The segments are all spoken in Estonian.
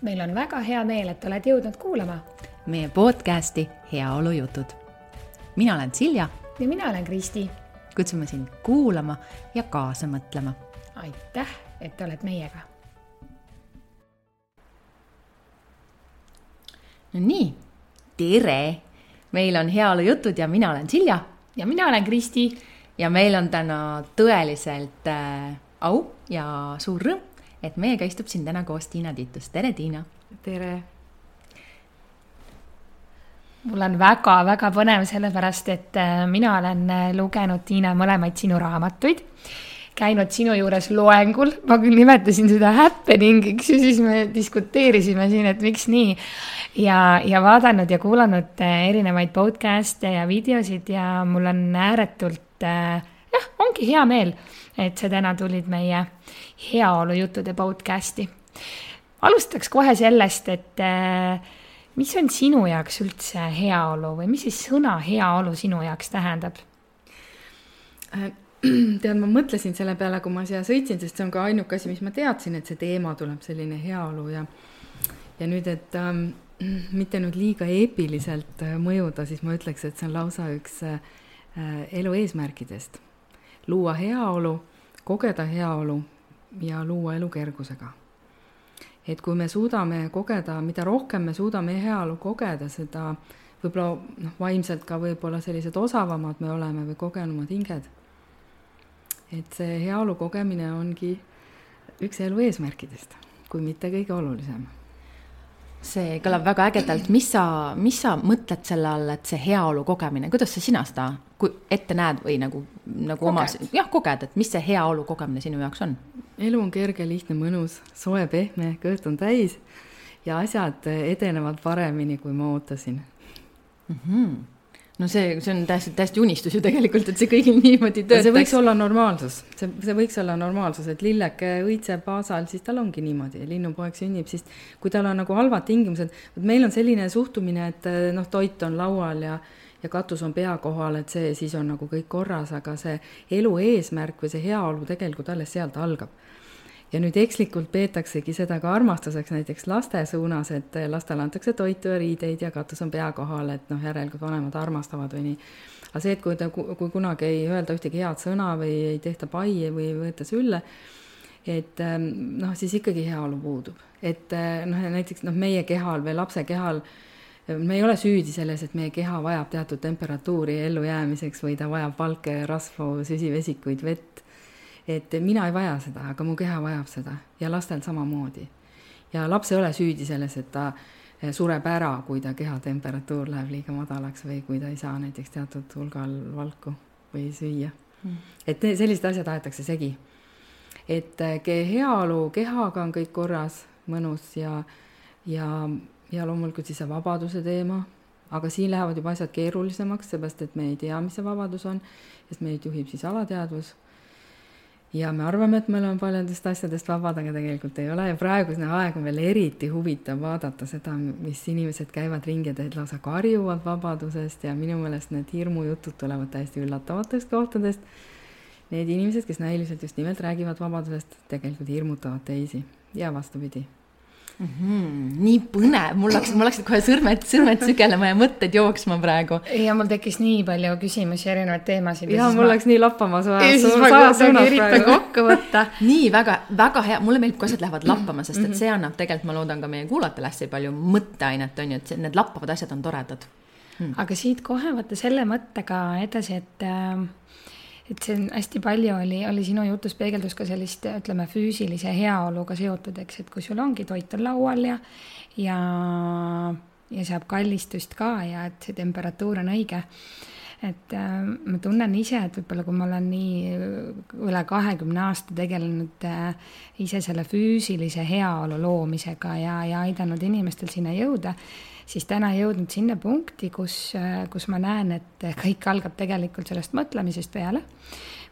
meil on väga hea meel, et oled jõudnud kuulama meie podcasti Heaolujutud. mina olen Silja. ja mina olen Kristi. kutsume sind kuulama ja kaasa mõtlema. aitäh, et oled meiega. no nii, tere, meil on Heaolujutud ja mina olen Silja. ja mina olen Kristi. ja meil on täna tõeliselt äh, au ja suur rõõm et meiega istub siin täna koos Tiina Tiitus, tere Tiina! tere! mul on väga-väga põnev, sellepärast et äh, mina olen äh, lugenud, Tiina, mõlemaid sinu raamatuid, käinud sinu juures loengul, ma küll nimetasin seda happening'iks ja siis me diskuteerisime siin, et miks nii. ja, ja vaadanud ja kuulanud äh, erinevaid podcast'e ja videosid ja mul on ääretult jah, ongi hea meel, et sa täna tulid meie heaolujuttude podcast'i. alustaks kohe sellest, et äh, mis on sinu jaoks üldse heaolu või mis siis sõna heaolu sinu jaoks tähendab? Äh, tead, ma mõtlesin selle peale, kui ma siia sõitsin, sest see on ka ainuke asi, mis ma teadsin, et see teema tuleb selline heaolu ja ja nüüd, et ähm, mitte nüüd liiga eepiliselt äh, mõjuda, siis ma ütleks, et see on lausa üks äh, elu eesmärkidest. Luua heaolu, kogeda heaolu ja luua elu kergusega. et kui me suudame kogeda, mida rohkem me suudame heaolu kogeda, seda võib-olla noh, vaimselt ka võib-olla sellised osavamad me oleme või kogenumad hinged. et see heaolu kogemine ongi üks elu eesmärkidest, kui mitte kõige olulisem see kõlab väga ägedalt, mis sa, mis sa mõtled selle all, et see heaolu kogemine, kuidas sa sina seda ette näed või nagu, nagu oma, jah, koged, et mis see heaolu kogemine sinu jaoks on? elu on kerge, lihtne, mõnus, soe, pehme, kõht on täis ja asjad edenevad paremini, kui ma ootasin mm. -hmm no see, see on täiesti, täiesti unistus ju tegelikult, et see kõigil niimoodi töötaks. see võiks olla normaalsus, see, see võiks olla normaalsus, et lilleke õitseb aasal, siis tal ongi niimoodi ja linnupoeg sünnib, siis kui tal on nagu halvad tingimused, meil on selline suhtumine, et noh, toit on laual ja ja katus on pea kohal, et see siis on nagu kõik korras, aga see elu eesmärk või see heaolu tegelikult alles sealt algab ja nüüd ekslikult peetaksegi seda ka armastuseks näiteks laste suunas, et lastele antakse toitu ja riideid ja katus on pea kohal, et noh, järelikult vanemad armastavad või nii. aga see, et kui ta, kui kunagi ei öelda ühtegi head sõna või ei tehta pai või ei võeta sülle, et ähm, noh, siis ikkagi heaolu puudub. et äh, noh, näiteks noh, meie kehal või lapse kehal me ei ole süüdi selles, et meie keha vajab teatud temperatuuri ellujäämiseks või ta vajab valke, rasvu, süsivesikuid, vett et mina ei vaja seda, aga mu keha vajab seda ja lastel samamoodi. ja laps ei ole süüdi selles, et ta eh, sureb ära, kui ta kehatemperatuur läheb liiga madalaks või kui ta ei saa näiteks teatud hulgal valku või süüa mm.. et sellised asjad aetakse segi. et eh, heaolu kehaga on kõik korras, mõnus ja, ja, ja loomulikult siis see vabaduse teema, aga siin lähevad juba asjad keerulisemaks, seepärast et me ei tea, mis see vabadus on, sest meid juhib siis alateadvus ja me arvame, et me oleme paljudest asjadest vabad, aga tegelikult ei ole. Ja praegune aeg on veel eriti huvitav vaadata seda, mis inimesed käivad ringi ja lausa karjuvad vabadusest. Ja minu meelest need hirmujutud tulevad täiesti üllatavatest kohtadest. Need inimesed, kes näiliselt just nimelt räägivad vabadusest, tegelikult hirmutavad teisi. Ja vastupidi mm. -hmm, nii põnev, mul läks, mul läksid kohe sõrmed, sõrmed sügelema ja mõtted jooksma praegu. ja mul tekkis nii palju küsimusi, erinevaid teemasid. ja mul ma... läks nii lappama ja ma kuidagi üritan kokku võtta. nii väga, väga hea, mulle meeldib, kui asjad lähevad lappama, sest et mhm. see annab tegelikult, ma loodan ka meie kuulajatele hästi palju mõtteainet, on ju, et need lappavad asjad on toredad hmm.. aga siit kohe vaata selle mõttega edasi, et äh, et see on hästi palju oli, oli sinu jutus peegeldus ka sellist, ütleme, füüsilise heaoluga seotud, eks, et kui sul ongi toit on laual ja, ja, ja saab kallistust ka ja et see temperatuur on õige. et äh, ma tunnen ise, et võib-olla kui ma olen nii üle kahekümne aasta tegelenud äh, ise selle füüsilise heaolu loomisega ja, ja aidanud inimestel sinna jõuda siis täna jõudnud sinna punkti, kus, kus ma näen, et kõik algab tegelikult sellest mõtlemisest peale.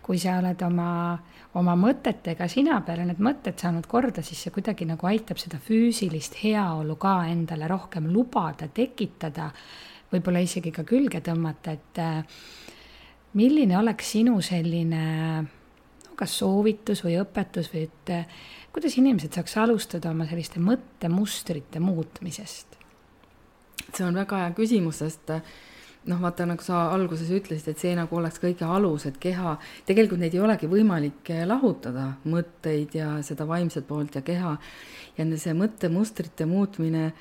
kui sa oled oma, oma mõtetega sina peale need mõtted saanud korda, siis see kuidagi nagu aitab seda füüsilist heaolu ka endale rohkem lubada, tekitada, võib-olla isegi ka külge tõmmata, et äh, milline oleks sinu selline no kas soovitus või õpetus või et kuidas inimesed saaks alustada oma selliste mõttemustrite muutmisest? See on väga hea küsimus, sest noh, vaata nagu sa alguses ütlesid, et see nagu oleks kõige alus, et keha, tegelikult neid ei olegi võimalik lahutada, mõtteid ja seda vaimset poolt ja keha. ja see mõttemustrite muutmine,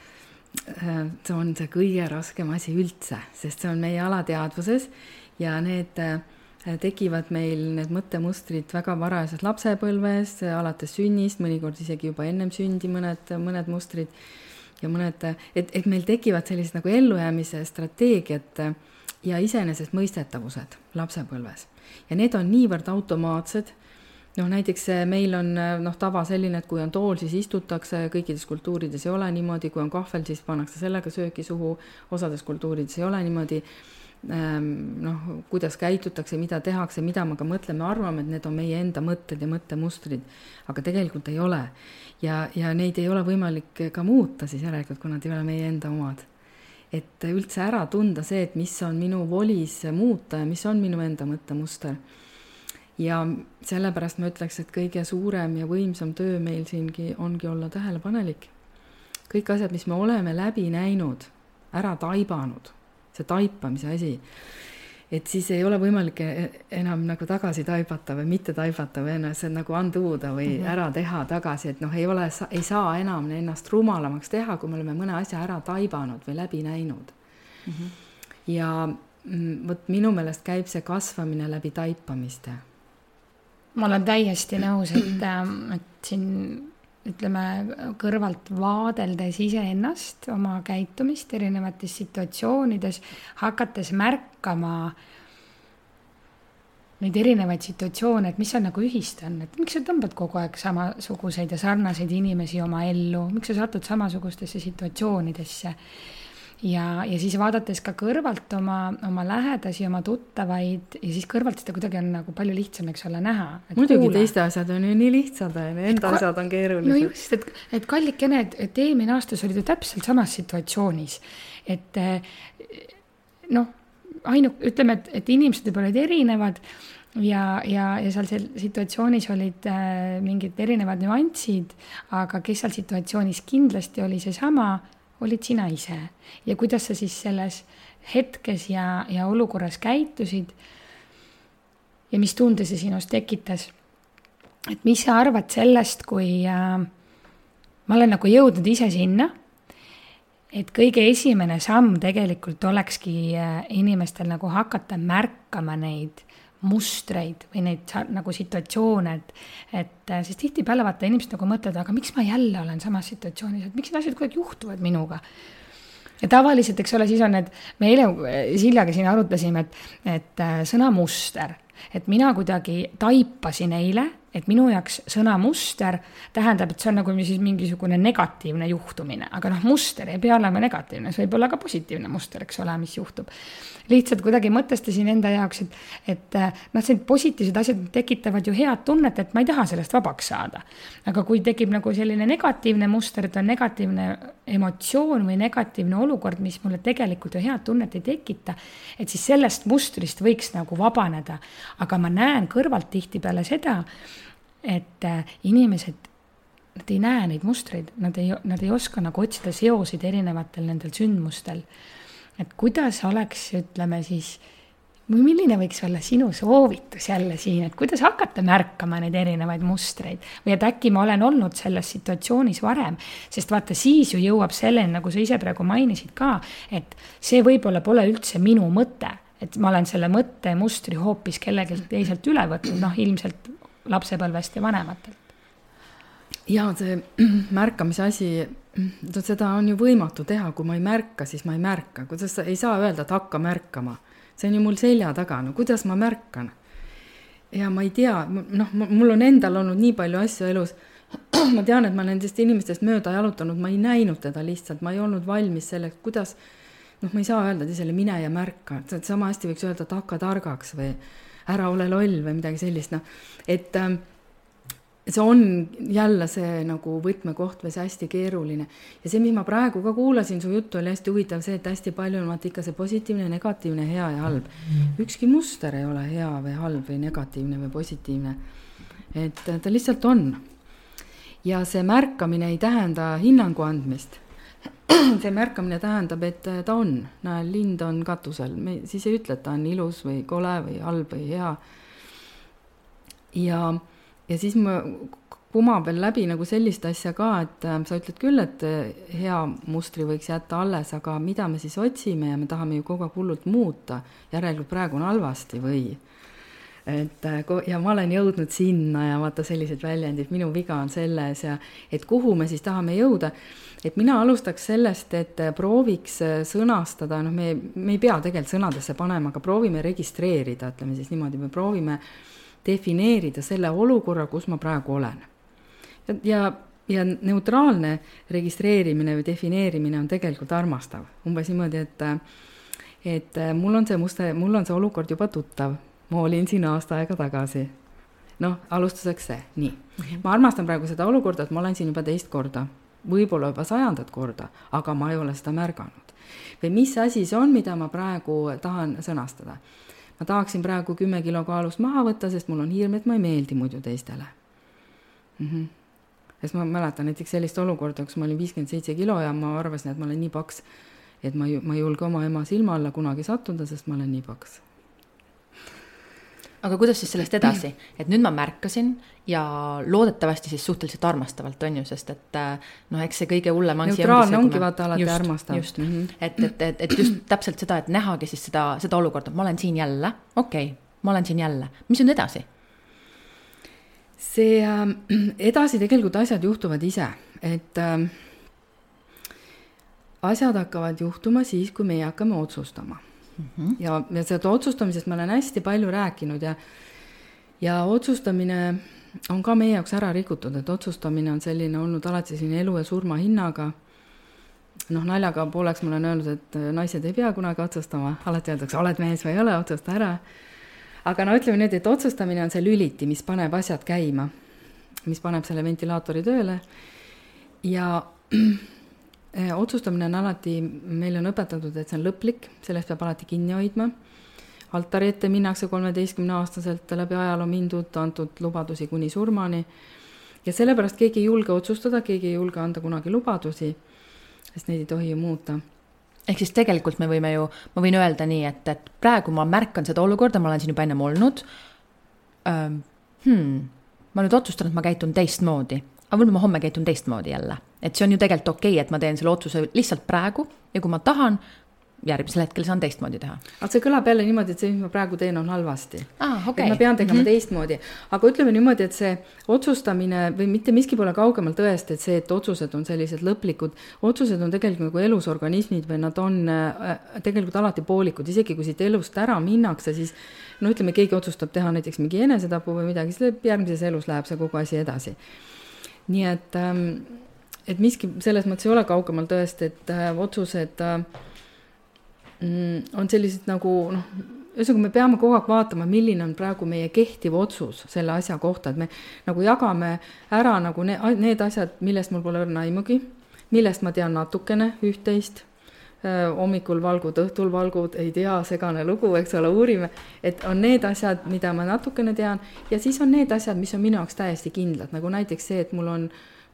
äh, see on see kõige raskem asi üldse, sest see on meie alateadvuses ja need äh, tekivad meil need mõttemustrid väga varajases lapsepõlves, alates sünnist, mõnikord isegi juba ennem sündi mõned, mõned mustrid ja mõned, et, et meil tekivad sellised nagu ellujäämise strateegiad ja iseenesestmõistetavused lapsepõlves. ja need on niivõrd automaatsed, noh näiteks meil on noh, tava selline, et kui on tool, siis istutakse, kõikides kultuurides ei ole niimoodi, kui on kahvel, siis pannakse sellega sööki suhu, osades kultuurides ei ole niimoodi noh, kuidas käitutakse, mida tehakse, mida me ka mõtleme, arvame, et need on meie enda mõtted ja mõttemustrid, aga tegelikult ei ole. ja, ja neid ei ole võimalik ka muuta siis järelikult, kui nad ei ole meie enda omad. et üldse ära tunda see, et mis on minu volis muuta ja mis on minu enda mõttemuster. ja sellepärast ma ütleks, et kõige suurem ja võimsam töö meil siingi ongi olla tähelepanelik. kõik asjad, mis me oleme läbi näinud, ära taibanud see taipamise asi. et siis ei ole võimalik e-, enam nagu tagasi taibata või mitte taibata või ennast nagu undo'da või mm -hmm. ära teha tagasi, et noh, ei ole, ei saa enam ennast rumalamaks teha, kui me oleme mõne asja ära taibanud või läbi näinud mm. -hmm. ja vot minu meelest käib see kasvamine läbi taipamiste. ma olen täiesti nõus, et, et siin ütleme, kõrvalt vaadeldes iseennast, oma käitumist erinevates situatsioonides, hakates märkama neid erinevaid situatsioone, et mis seal nagu ühist on, et miks sa tõmbad kogu aeg samasuguseid ja sarnaseid inimesi oma ellu, miks sa satud samasugustesse situatsioonidesse ja, ja siis vaadates ka kõrvalt oma, oma lähedasi, oma tuttavaid ja siis kõrvalt seda kuidagi on nagu palju lihtsam, eks ole, näha. muidugi kuula. teiste asjad on ju nii lihtsad, on ju, enda asjad on keerulised. no just, et, et kallikene, et, et eelmine aasta sa olid ju täpselt samas situatsioonis, et noh, ainu-, ütleme, et, et inimesed võib-olla olid erinevad ja, ja, ja seal seal situatsioonis olid äh, mingid erinevad nüansid, aga kes seal situatsioonis kindlasti oli seesama olid sina ise ja kuidas sa siis selles hetkes ja, ja olukorras käitusid. ja mis tunde see sinus tekitas. et mis sa arvad sellest, kui äh, ma olen nagu jõudnud ise sinna, et kõige esimene samm tegelikult olekski äh, inimestel nagu hakata märkama neid mustreid või neid nagu situatsioone, et, et äh, siis tihtipeale vaata inimesed nagu mõtlevad, aga miks ma jälle olen samas situatsioonis, et miks need asjad aeg juhtuvad minuga. ja tavaliselt, eks ole, siis on need, me eile Siljaga siin arutasime, et, et äh, sõna muster, et mina kuidagi taipasin eile et minu jaoks sõna muster tähendab, et see on nagu siis mingisugune negatiivne juhtumine, aga noh, muster ei pea olema negatiivne, see võib olla ka positiivne muster, eks ole, mis juhtub. Lihtsalt kuidagi mõtestasin enda jaoks, et, et noh, sellised positiivsed asjad tekitavad ju head tunnet, et ma ei taha sellest vabaks saada. aga kui tekib nagu selline negatiivne muster, et on negatiivne emotsioon või negatiivne olukord, mis mulle tegelikult ju head tunnet ei tekita, et siis sellest mustrist võiks nagu vabaneda. aga ma näen kõrvalt tihtipeale seda, et äh, inimesed, nad ei näe neid mustreid, nad ei, nad ei oska nagu otsida seoseid erinevatel nendel sündmustel. Et kuidas oleks, ütleme siis, või milline võiks olla sinu soovitus jälle siin, et kuidas hakata märkama neid erinevaid mustreid? Või et äkki ma olen olnud selles situatsioonis varem, sest vaata, siis ju jõuab selleni, nagu sa ise praegu mainisid ka, et see võib-olla pole üldse minu mõte, et ma olen selle mõttemustri hoopis kellelgi teiselt üle võtnud, noh, ilmselt lapsepõlvest ja vanematelt? ja see märkamise asi, seda on ju võimatu teha, kui ma ei märka, siis ma ei märka, kuidas sa ei saa öelda, et hakka märkama. see on ju mul selja taga, no kuidas ma märkan? ja ma ei tea, noh, mul on endal olnud nii palju asju elus, ma tean, et ma nendest inimestest mööda jalutanud, ma ei näinud teda lihtsalt, ma ei olnud valmis selleks, kuidas noh, ma ei saa öelda teisele mine ja märka, et sama hästi võiks öelda, et hakka targaks või ära ole loll või midagi sellist, noh, et ähm, see on jälle see nagu võtmekoht või see hästi keeruline. ja see, mis ma praegu ka kuulasin, su juttu oli hästi huvitav, see, et hästi palju on vaata ikka see positiivne, negatiivne, hea ja halb. ükski muster ei ole hea või halb või negatiivne või positiivne. et ta lihtsalt on. ja see märkamine ei tähenda hinnangu andmist. see märkamine tähendab, et ta on, näe, lind on katusel, me siis ei ütle, et ta on ilus või kole või halb või hea. ja, ja siis ma kumab veel läbi nagu sellist asja ka, et äh, sa ütled küll, et äh, hea mustri võiks jätta alles, aga mida me siis otsime ja me tahame ju kogu aeg hullult muuta, järelikult praegu on halvasti või et äh, ja ma olen jõudnud sinna ja vaata sellised väljendid, minu viga on selles ja et kuhu me siis tahame jõuda. et mina alustaks sellest, et prooviks sõnastada, noh, me, me ei pea tegelikult sõnadesse panema, aga proovime registreerida, ütleme siis niimoodi, me proovime defineerida selle olukorra, kus ma praegu olen ja, ja neutraalne registreerimine või defineerimine on tegelikult armastav, umbes niimoodi, et et mul on see musta, mul on see olukord juba tuttav, ma olin siin aasta aega tagasi. noh, alustuseks see, nii. -hmm. ma armastan praegu seda olukorda, et ma olen siin juba teist korda, võib-olla juba sajandat korda, aga ma ei ole seda märganud. või mis asi see on, mida ma praegu tahan sõnastada? Ma tahaksin praegu kümme kilo kaalust maha võtta, sest mul on hirm, et ma ei meeldi muidu teistele mm. -hmm sest ma mäletan näiteks sellist olukorda, kus ma olin viiskümmend seitse kilo ja ma arvasin, et ma olen nii paks, et ma ei, ma ei julge oma ema silma alla kunagi sattuda, sest ma olen nii paks. Aga kuidas siis sellest edasi, et nüüd ma märkasin ja loodetavasti siis suhteliselt armastavalt, on ju, sest et noh, eks see kõige hullem asi neutraalne ongi, vaata alati just, armastav. just. Mm, -hmm. et, et, et, et just täpselt seda, et nähagi siis seda, seda olukorda, ma olen siin jälle, okei okay,, ma olen siin jälle, mis nüüd edasi? See äh, edasi tegelikult asjad juhtuvad ise, et äh, asjad hakkavad juhtuma siis, kui meie hakkame otsustama mm. -hmm. ja, ja seda otsustamisest ma olen hästi palju rääkinud ja, ja otsustamine on ka meie jaoks ära rikutud, et otsustamine on selline olnud alati selline elu ja surma hinnaga. noh, naljaga pooleks ma olen öelnud, et äh, naised ei pea kunagi otsustama, alati öeldakse, oled mees või ei ole, otsusta ära aga no ütleme nüüd, et otsustamine on see lüliti, mis paneb asjad käima, mis paneb selle ventilaatori tööle ja otsustamine on alati, meile on õpetatud, et see on lõplik, sellest peab alati kinni hoidma. altari ette minnakse kolmeteistkümneaastaselt läbi ajaloo mindud, antud lubadusi kuni surmani. ja sellepärast keegi ei julge otsustada, keegi ei julge anda kunagi lubadusi, sest neid ei tohi ju muuta ehk siis tegelikult me võime ju, ma võin öelda nii, et, et praegu ma märkan seda olukorda, ma olen siin juba ennem olnud ähm,. Hmm, ma nüüd otsustan, et ma käitun teistmoodi, aga võib-olla ma homme käitun teistmoodi jälle. et see on ju tegelikult okei okay,, et ma teen selle otsuse lihtsalt praegu ja kui ma tahan, järgmisel hetkel saan teistmoodi teha. aga see kõlab jälle niimoodi, et see, mis ma praegu teen, on halvasti ah,. Okay. et ma pean tegema mm -hmm. teistmoodi, aga ütleme niimoodi, et see otsustamine või mitte miski pole kaugemal tõest, et see, et otsused on sellised lõplikud, otsused on tegelikult nagu elus organismid või nad on äh, tegelikult alati poolikud, isegi kui siit elust ära minnakse, siis no ütleme, keegi otsustab teha näiteks mingi enesetapu või midagi, siis järgmises elus läheb see kogu asi edasi. Nii et ähm, et miski selles mõttes ei ole kaugemal tõest, et äh, otsused äh, Mm, on sellised nagu noh, ühesõnaga me peame kogu aeg vaatama, milline on praegu meie kehtiv otsus selle asja kohta, et me nagu jagame ära nagu ne, need asjad, millest mul pole õrna aimugi, millest ma tean natukene üht-teist hommikul valgud, õhtul valgud, ei tea, segane lugu, eks ole, uurime, et on need asjad, mida ma natukene tean ja siis on need asjad, mis on minu jaoks täiesti kindlad, nagu näiteks see, et mul on,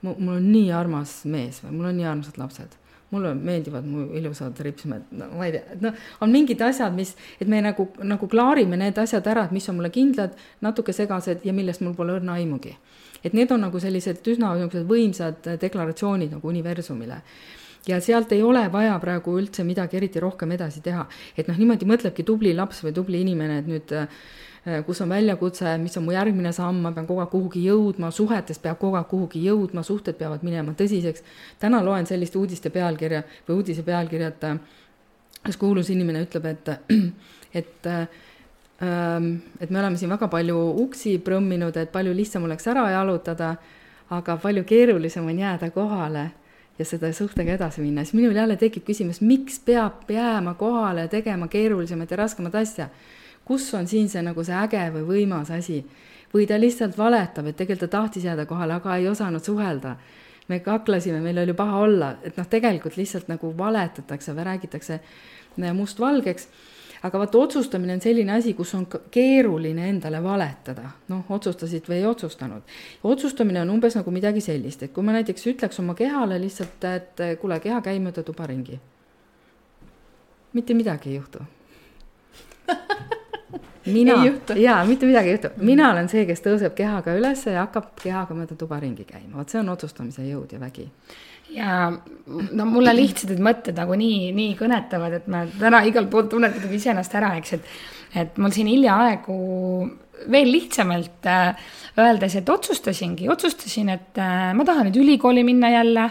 mul on nii armas mees või mul on nii armsad lapsed mulle meeldivad mu ilusad ripsmed, no ma ei tea, noh, on mingid asjad, mis, et me nagu, nagu klaarime need asjad ära, et mis on mulle kindlad, natuke segased ja millest mul pole õrna aimugi. et need on nagu sellised üsna niisugused võimsad deklaratsioonid nagu universumile ja sealt ei ole vaja praegu üldse midagi eriti rohkem edasi teha. et noh, niimoodi mõtlebki tubli laps või tubli inimene, et nüüd äh, Äh, kus on väljakutse, mis on mu järgmine samm, ma pean kogu aeg kuhugi jõudma, suhetes peab kogu aeg kuhugi jõudma, suhted peavad minema tõsiseks. täna loen sellist uudiste pealkirja või uudise pealkirja, et üks kuulus inimene ütleb, et, et ähm, et me oleme siin väga palju uksi prõmminud, et palju lihtsam oleks ära jalutada, aga palju keerulisem on jääda kohale ja seda suhtega edasi minna, siis minul jälle tekib küsimus, miks peab jääma kohale ja tegema keerulisemat ja raskemat asja kus on siin see nagu see äge või võimas asi. või ta lihtsalt valetab, et tegelikult ta tahtis jääda kohale, aga ei osanud suhelda. me kaklesime, meil oli paha olla, et noh, tegelikult lihtsalt nagu valetatakse või räägitakse mustvalgeks aga vaata, otsustamine on selline asi, kus on keeruline endale valetada, noh, otsustasid või ei otsustanud. otsustamine on umbes nagu midagi sellist, et kui ma näiteks ütleks oma kehale lihtsalt, et kuule, keha, käi mööda tuba ringi. mitte midagi ei juhtu. Mina, jaa, mitte midagi ei juhtu, mina olen see, kes tõuseb kehaga üles ja hakkab kehaga mööda tuba ringi käima, vot see on otsustamise jõud ja vägi ja no mulle lihtsalt need mõtted nagu nii, nii kõnetavad, et ma täna igalt poolt tunnen kuidagi iseennast ära, eks, et, et mul siin hiljaaegu veel lihtsamalt äh, öeldes, et otsustasingi, otsustasin, et äh, ma tahan nüüd ülikooli minna jälle,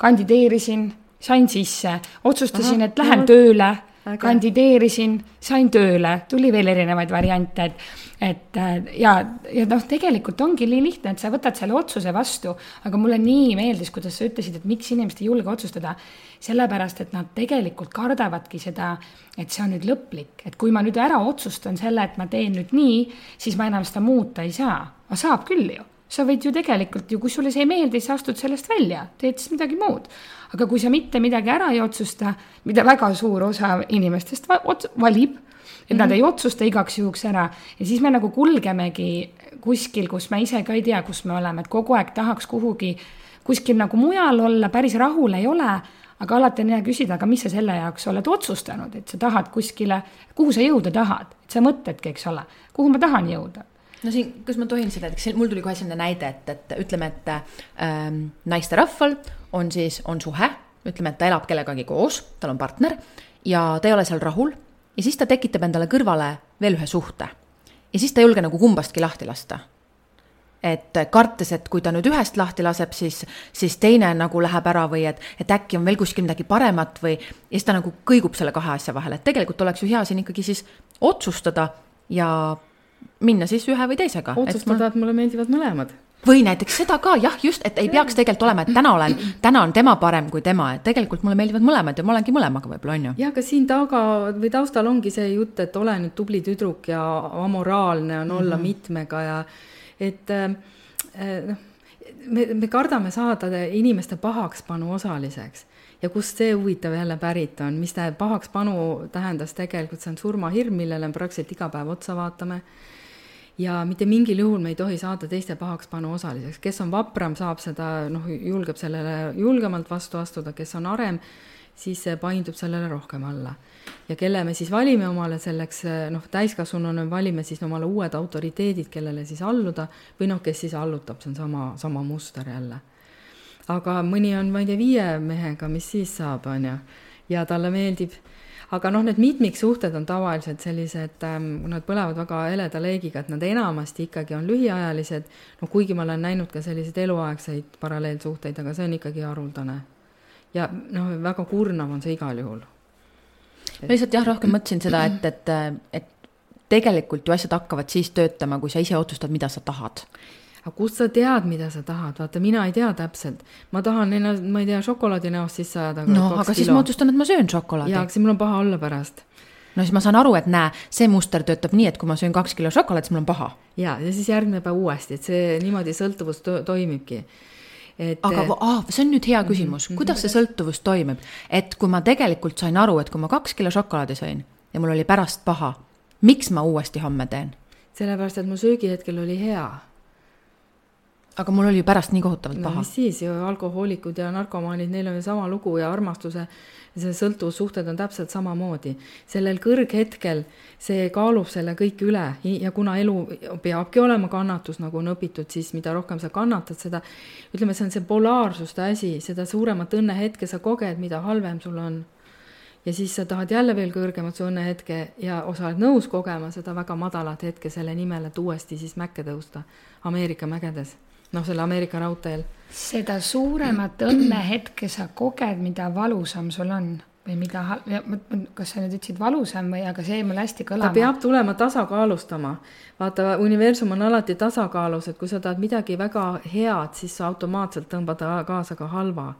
kandideerisin, sain sisse, otsustasin, et lähen no, tööle Aga... kandideerisin, sain tööle, tuli veel erinevaid variante, et, et äh, ja, ja noh, tegelikult ongi nii lihtne, et sa võtad selle otsuse vastu, aga mulle nii meeldis, kuidas sa ütlesid, et miks inimesed ei julge otsustada. sellepärast, et nad tegelikult kardavadki seda, et see on nüüd lõplik, et kui ma nüüd ära otsustan selle, et ma teen nüüd nii, siis ma enam seda muuta ei saa, aga saab küll ju sa võid ju tegelikult ju, kui sulle see ei meeldi, sa astud sellest välja, teed siis midagi muud. Aga kui sa mitte midagi ära ei otsusta, mida väga suur osa inimestest valib, et mm -hmm. nad mhm. ei otsusta igaks juhuks ära ja siis me nagu kulgemegi kuskil, kus me ise ka ei tea, kus me oleme, et kogu aeg tahaks kuhugi, kuskil nagu mujal olla, päris rahul ei ole aga alati on hea küsida, aga mis sa selle jaoks oled otsustanud, et sa tahad kuskile, kuhu sa jõuda tahad, et sa mõtledki, eks ole, kuhu ma tahan jõuda no siin, kas ma tohin seda, et mul tuli kohe selline näide, et, et ütleme, et ähm, naisterahval on siis, on suhe, ütleme, et ta elab kellegagi koos, tal on partner ja ta ei ole seal rahul ja siis ta tekitab endale kõrvale veel ühe suhte. ja siis ta ei julge nagu kumbastki lahti lasta. et kartes, et kui ta nüüd ühest lahti laseb, siis, siis teine nagu läheb ära või et, et äkki on veel kuskil midagi paremat või ja siis ta nagu kõigub selle kahe asja vahel, et tegelikult oleks ju hea siin ikkagi siis otsustada ja minna siis ühe või teisega. otsustada, et mulle meeldivad mõlemad või näiteks seda ka jah, just, et ei peaks tegelikult olema, et täna olen, täna on tema parem kui tema, et tegelikult mulle meeldivad mõlemad ja ma olengi mõlemaga võib-olla on ju. jah, aga siin taga või taustal ongi see jutt, et ole nüüd tubli tüdruk ja amoraalne on olla mm -hmm. mitmega ja et äh, noh äh,, me, me kardame saada inimeste pahakspanu osaliseks ja kust see huvitav jälle pärit on, mis tähendab, pahakspanu tähendas tegelikult, see on surmahirm, millele me praktiliselt iga päev otsa vaatame ja mitte mingil juhul me ei tohi saada teiste pahakspanu osaliseks, kes on vapram, saab seda noh, julgeb sellele julgemalt vastu astuda, kes on arem, siis paindub sellele rohkem alla. ja kelle me siis valime omale selleks, noh, täiskasvanuna valime siis omale uued autoriteedid, kellele siis alluda või noh, kes siis allutab, see on sama, sama muster jälle. aga mõni on, ma ei tea, viie mehega, mis siis saab, on ju, ja talle meeldib aga noh, need mitmiksuhted on tavaliselt sellised ähm,, nad põlevad väga heleda leegiga, et nad enamasti ikkagi on lühiajalised, noh kuigi ma olen näinud ka selliseid eluaegseid paralleelsuhteid, aga see on ikkagi haruldane. ja noh, väga kurnav on see igal juhul. ma lihtsalt jah, rohkem mõtlesin seda, et, et, et tegelikult ju asjad hakkavad siis töötama, kui sa ise otsustad, mida sa tahad aga kust sa tead, mida sa tahad, vaata, mina ei tea täpselt. ma tahan ennast, ma ei tea, šokolaadi näost sisse ajada. no aga kilo. siis ma otsustan, et ma söön šokolaadi. jaa, aga siis mul on paha olla pärast. no siis ma saan aru, et näe, see muster töötab nii, et kui ma söön kaks kilo šokolaadi, siis mul on paha. ja, ja siis järgmine päev uuesti, et see niimoodi sõltuvus to toimibki et. aga ah, see on nüüd hea küsimus mm, -hmm. kuidas see sõltuvus toimib, et kui ma tegelikult sain aru, et kui ma kaks kilo šokolaadi sõin ja mul oli pärast paha, miks ma uuesti homme teen? sellepärast, et mu söögihetkel oli hea aga mul oli pärast nii kohutavalt paha. no mis siis ju, alkohoolikud ja narkomaanid, neil on ju sama lugu ja armastuse, see sõltuvussuhted on täpselt samamoodi. sellel kõrghetkel see kaalub selle kõik üle ja kuna elu peabki olema kannatus, nagu on õpitud, siis mida rohkem sa kannatad, seda ütleme, see on see polaarsuste asi, seda suuremat õnnehetke sa koged, mida halvem sul on ja siis sa tahad jälle veel kõrgemat su õnnehetke ja sa oled nõus kogema seda väga madalat hetke selle nimel, et uuesti siis mäkke tõusta Ameerika mägedes noh, selle Ameerika raudteel. seda suuremat õnnehetke sa koged, mida valusam sul on või mida, kas sa nüüd ütlesid valusam või, aga see jäi mulle hästi kõlama. ta peab tulema tasakaalustama. vaata, universum on alati tasakaalus, et kui sa tahad midagi väga head, siis sa automaatselt tõmbad kaasa ka halva.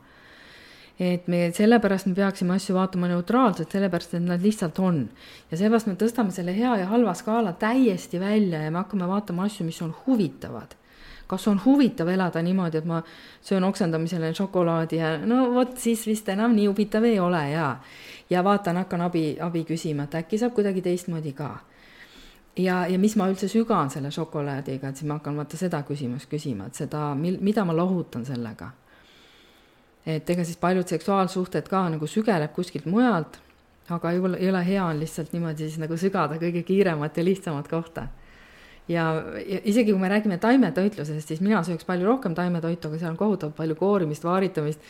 et me, sellepärast me peaksime asju vaatama neutraalselt, sellepärast et nad lihtsalt on. ja seepärast me tõstame selle hea ja halva skaala täiesti välja ja me hakkame vaatama asju, mis on huvitavad kas on huvitav elada niimoodi, et ma söön oksendamisele šokolaadi ja no vot, siis vist enam nii huvitav ei ole ja ja vaatan, hakkan abi, abi küsima, et äkki saab kuidagi teistmoodi ka. ja, ja mis ma üldse sügan selle šokolaadiga, et siis ma hakkan vaata seda küsimust küsima, et seda, mil-, mida ma lohutan sellega. et ega siis paljud seksuaalsuhted ka nagu sügeleb kuskilt mujalt, aga ei ole, ei ole hea on lihtsalt niimoodi siis nagu sügada kõige kiiremat ja lihtsamat kohta ja, ja isegi kui me räägime taimetoitlusest, siis mina sööks palju rohkem taimetoitu, aga seal on kohutavalt palju koorimist, vaaritamist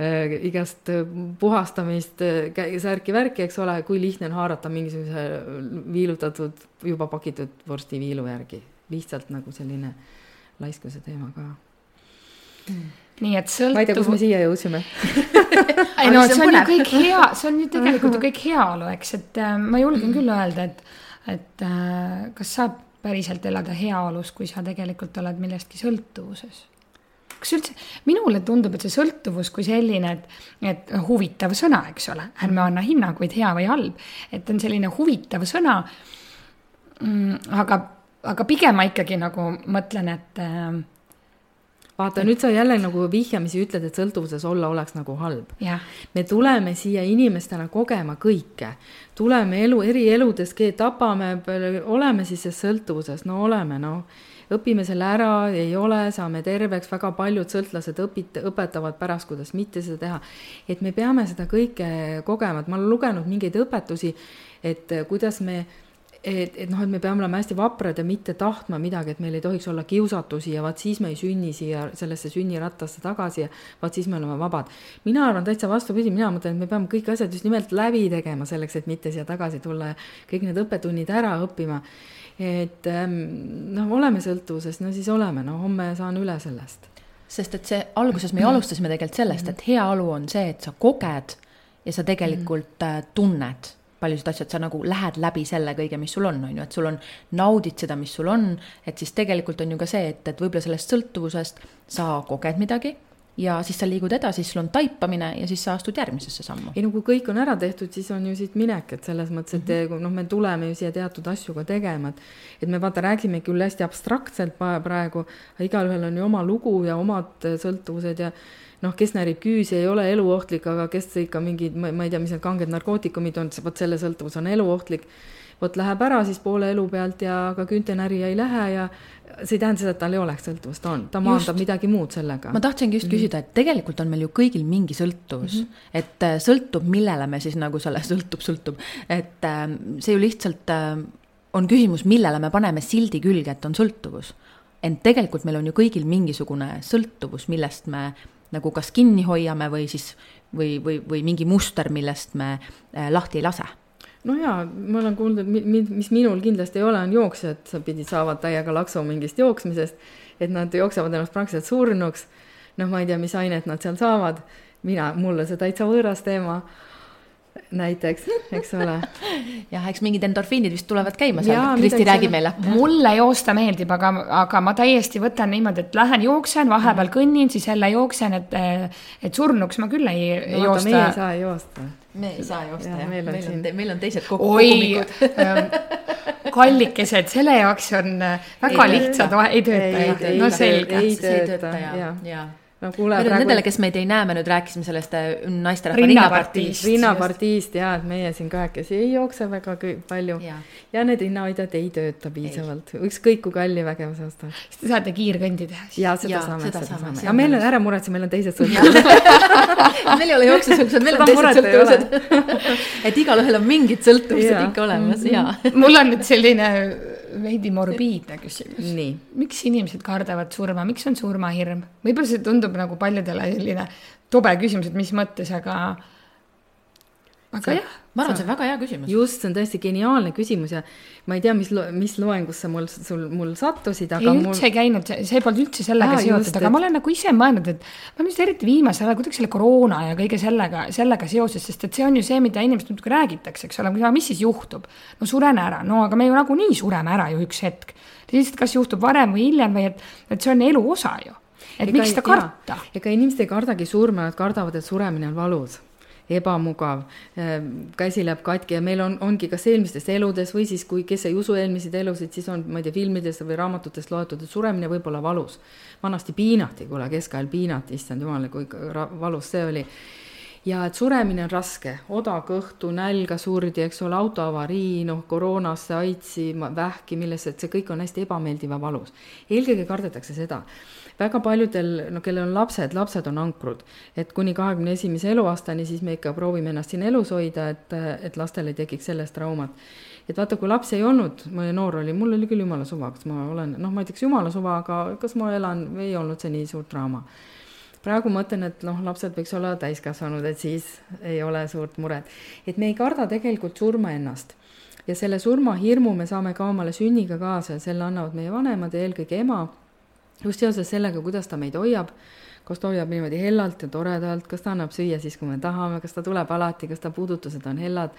äh,, igast äh, puhastamist äh,, särki-värki, eks ole, kui lihtne on haarata mingisuguse viilutatud, juba pakitud vorstiviilu järgi. lihtsalt nagu selline laiskuse teema ka mm nii et sõltub. ma ei tea, kus me siia jõudsime ei no see on ju kõik hea, see on ju tegelikult ju kõik heaolu, eks, et äh, ma julgen küll öelda, et, et äh, kas saab päriselt elada heaolus, kui sa tegelikult oled millestki sõltuvuses. kas üldse, minule tundub, et see sõltuvus kui selline, et, et huvitav sõna, eks ole, ärme anna hinnanguid hea või halb, et on selline huvitav sõna mm,. aga, aga pigem ma ikkagi nagu mõtlen, et äh, vaata, nüüd sa jälle nagu vihjamisi ütled, et sõltuvuses olla oleks nagu halb. Me tuleme siia inimestena kogema kõike, tuleme elu, eri eludes, tapame, oleme siis selles sõltuvuses, no oleme, noh. Õpime selle ära, ei ole, saame terveks, väga paljud sõltlased õpit-, õpetavad pärast, kuidas mitte seda teha. et me peame seda kõike kogema, et ma olen lugenud mingeid õpetusi, et kuidas me et, et noh, et me peame olema hästi vaprad ja mitte tahtma midagi, et meil ei tohiks olla kiusatusi ja vaat siis me ei sünni siia sellesse sünnirattasse tagasi ja vaat siis me oleme vabad. mina arvan täitsa vastupidi, mina mõtlen, et me peame kõik asjad just nimelt läbi tegema selleks, et mitte siia tagasi tulla ja kõik need õppetunnid ära õppima. et ähm, noh, oleme sõltuvuses, no siis oleme, no homme saan üle sellest. sest et see, alguses me ju alustasime tegelikult sellest, et heaolu on see, et sa koged ja sa tegelikult äh, tunned paljusid asju, et sa nagu lähed läbi selle kõige, mis sul on, on ju, et sul on, naudid seda, mis sul on, et siis tegelikult on ju ka see, et, et võib-olla sellest sõltuvusest sa koged midagi ja siis sa liigud edasi, sul on taipamine ja siis sa astud järgmisesse sammu. ei no kui kõik on ära tehtud, siis on ju siit minek, et selles mõttes, et mm -hmm. noh, me tuleme ju siia teatud asju ka tegema, et et me vaata, räägime küll hästi abstraktselt praegu, igalühel on ju oma lugu ja omad sõltuvused ja noh, kes närib küüsi, ei ole eluohtlik, aga kes ikka mingid, ma ei tea, mis need kanged narkootikumid on, vot selle sõltuvus on eluohtlik. vot läheb ära siis poole elu pealt ja ka küüntenärija ei lähe ja see ei tähenda seda, et tal ei oleks sõltuvust, ta on, ta maandab just. midagi muud sellega. ma tahtsingi just mm -hmm. küsida, et tegelikult on meil ju kõigil mingi sõltuvus mm, -hmm. et äh, sõltub, millele me siis nagu selle sõltub, sõltub, et äh, see ju lihtsalt äh, on küsimus, millele me paneme sildi külge, et on sõltuvus. ent tegelikult meil on ju kõigil mingisugune sõltuvus, millest me nagu kas kinni hoiame või siis, või, või, või mingi muster, millest me äh, lahti ei lase. No jaa, ma olen kuulnud, et mi-, mis minul kindlasti ei ole, on jooksjad, sa pidid, saavad täiega laksu mingist jooksmisest, et nad jooksevad ennast praktiliselt surnuks. noh, ma ei tea, mis ainet nad seal saavad, mina, mulle see täitsa võõras teema näiteks, eks ole. jah, eks mingid endorfiinid vist tulevad käima seal, Kristi räägib meile. mulle joosta meeldib, aga, aga ma täiesti võtan niimoodi, et lähen jooksen, vahepeal kõnnin, siis jälle jooksen, et, et surnuks ma küll ei no, joosta. me ei saa joosta. me ei saa joosta jah, meil on, meil on, meil on teised kogumikud ähm, kallikesed, selle jaoks on äh, väga ei lihtsad, ei tööta, no selge. ei tööta, jaa ja no kuule. Praegu... Nendele, kes meid ei näe, me nüüd rääkisime sellest äh, naisterahva rinnapartiist. rinnapartiist ja, et meie siin kahekesi ei jookse väga palju ja, ja need rinnahoidjad ei tööta piisavalt, ükskõik kui kalli vägev sa ostad. siis te saate kiirkõndi teha siis. ja seda ja, saame, seda saame. ja meil on, ära muretse, meil on teised sõltuvused meil ei ole jooksusõltuvused, meil on teised sõltuvused et igalühel on mingid sõltuvused ikka olemas ja. mul on nüüd selline veidi morbiidne küsimus. miks inimesed kardavad surma, miks on surmahirm? võib-olla see tundub nagu paljudele selline tobe küsimus, et mis mõttes, aga aga jah. ma arvan, see on väga hea küsimus. just, see on tõesti geniaalne küsimus ja ma ei tea, mis, mis loengusse mul, sul, mul sattusid, aga ei, üldse mul... ei käinud, see polnud üldse sellega seotud, aga et... ma olen nagu ise mõelnud, et ma just eriti viimasel ajal kuidagi selle koroona ja kõige sellega, sellega seoses, sest et see on ju see, mida inimesed muudkui räägitakse, eks ole, mis siis juhtub. no suren ära, no aga me ju nagunii sureme ära ju üks hetk. lihtsalt, kas juhtub varem või hiljem või et, et see on elu osa ju et ega, miks seda karta? ega inimesed ei kardagi surma, nad kardavad, et suremine on valus ebamugav, käsi läheb katki ja meil on, ongi kas eelmistes eludes või siis, kui, kes ei usu eelmiseid elusid, siis on, ma ei tea, filmidest või raamatutest loetud, et suremine võib olla valus. vanasti piinati, kuule, keskajal piinati, issand jumal, kui valus see oli ja et suremine on raske, odakõhtu, nälga surdi, eks ole, autoavarii, noh, koroonasse, aidsi, vähki, millesse, et see kõik on hästi ebameeldiv ja valus. eelkõige kardetakse seda väga paljudel, no kellel on lapsed, lapsed on ankrud. et kuni kahekümne esimese eluaastani, siis me ikka proovime ennast siin elus hoida, et, et lastel ei tekiks sellest traumat. et vaata, kui lapsi ei olnud, ma noor olin, mul oli küll jumala suva, kas ma olen, noh, ma ei ütleks jumala suva, aga kas ma elan, ei olnud see nii suur draama praegu ma mõtlen, et noh, lapsed võiks olla täiskasvanud, et siis ei ole suurt muret. et me ei karda tegelikult surma ennast. ja selle surmahirmu me saame ka omale sünniga kaasa ja selle annavad meie vanemad ja eelkõige ema just seoses sellega, kuidas ta meid hoiab, kas ta hoiab niimoodi hellalt ja toredalt, kas ta annab süüa siis, kui me tahame, kas ta tuleb alati, kas ta puudutused on hellad,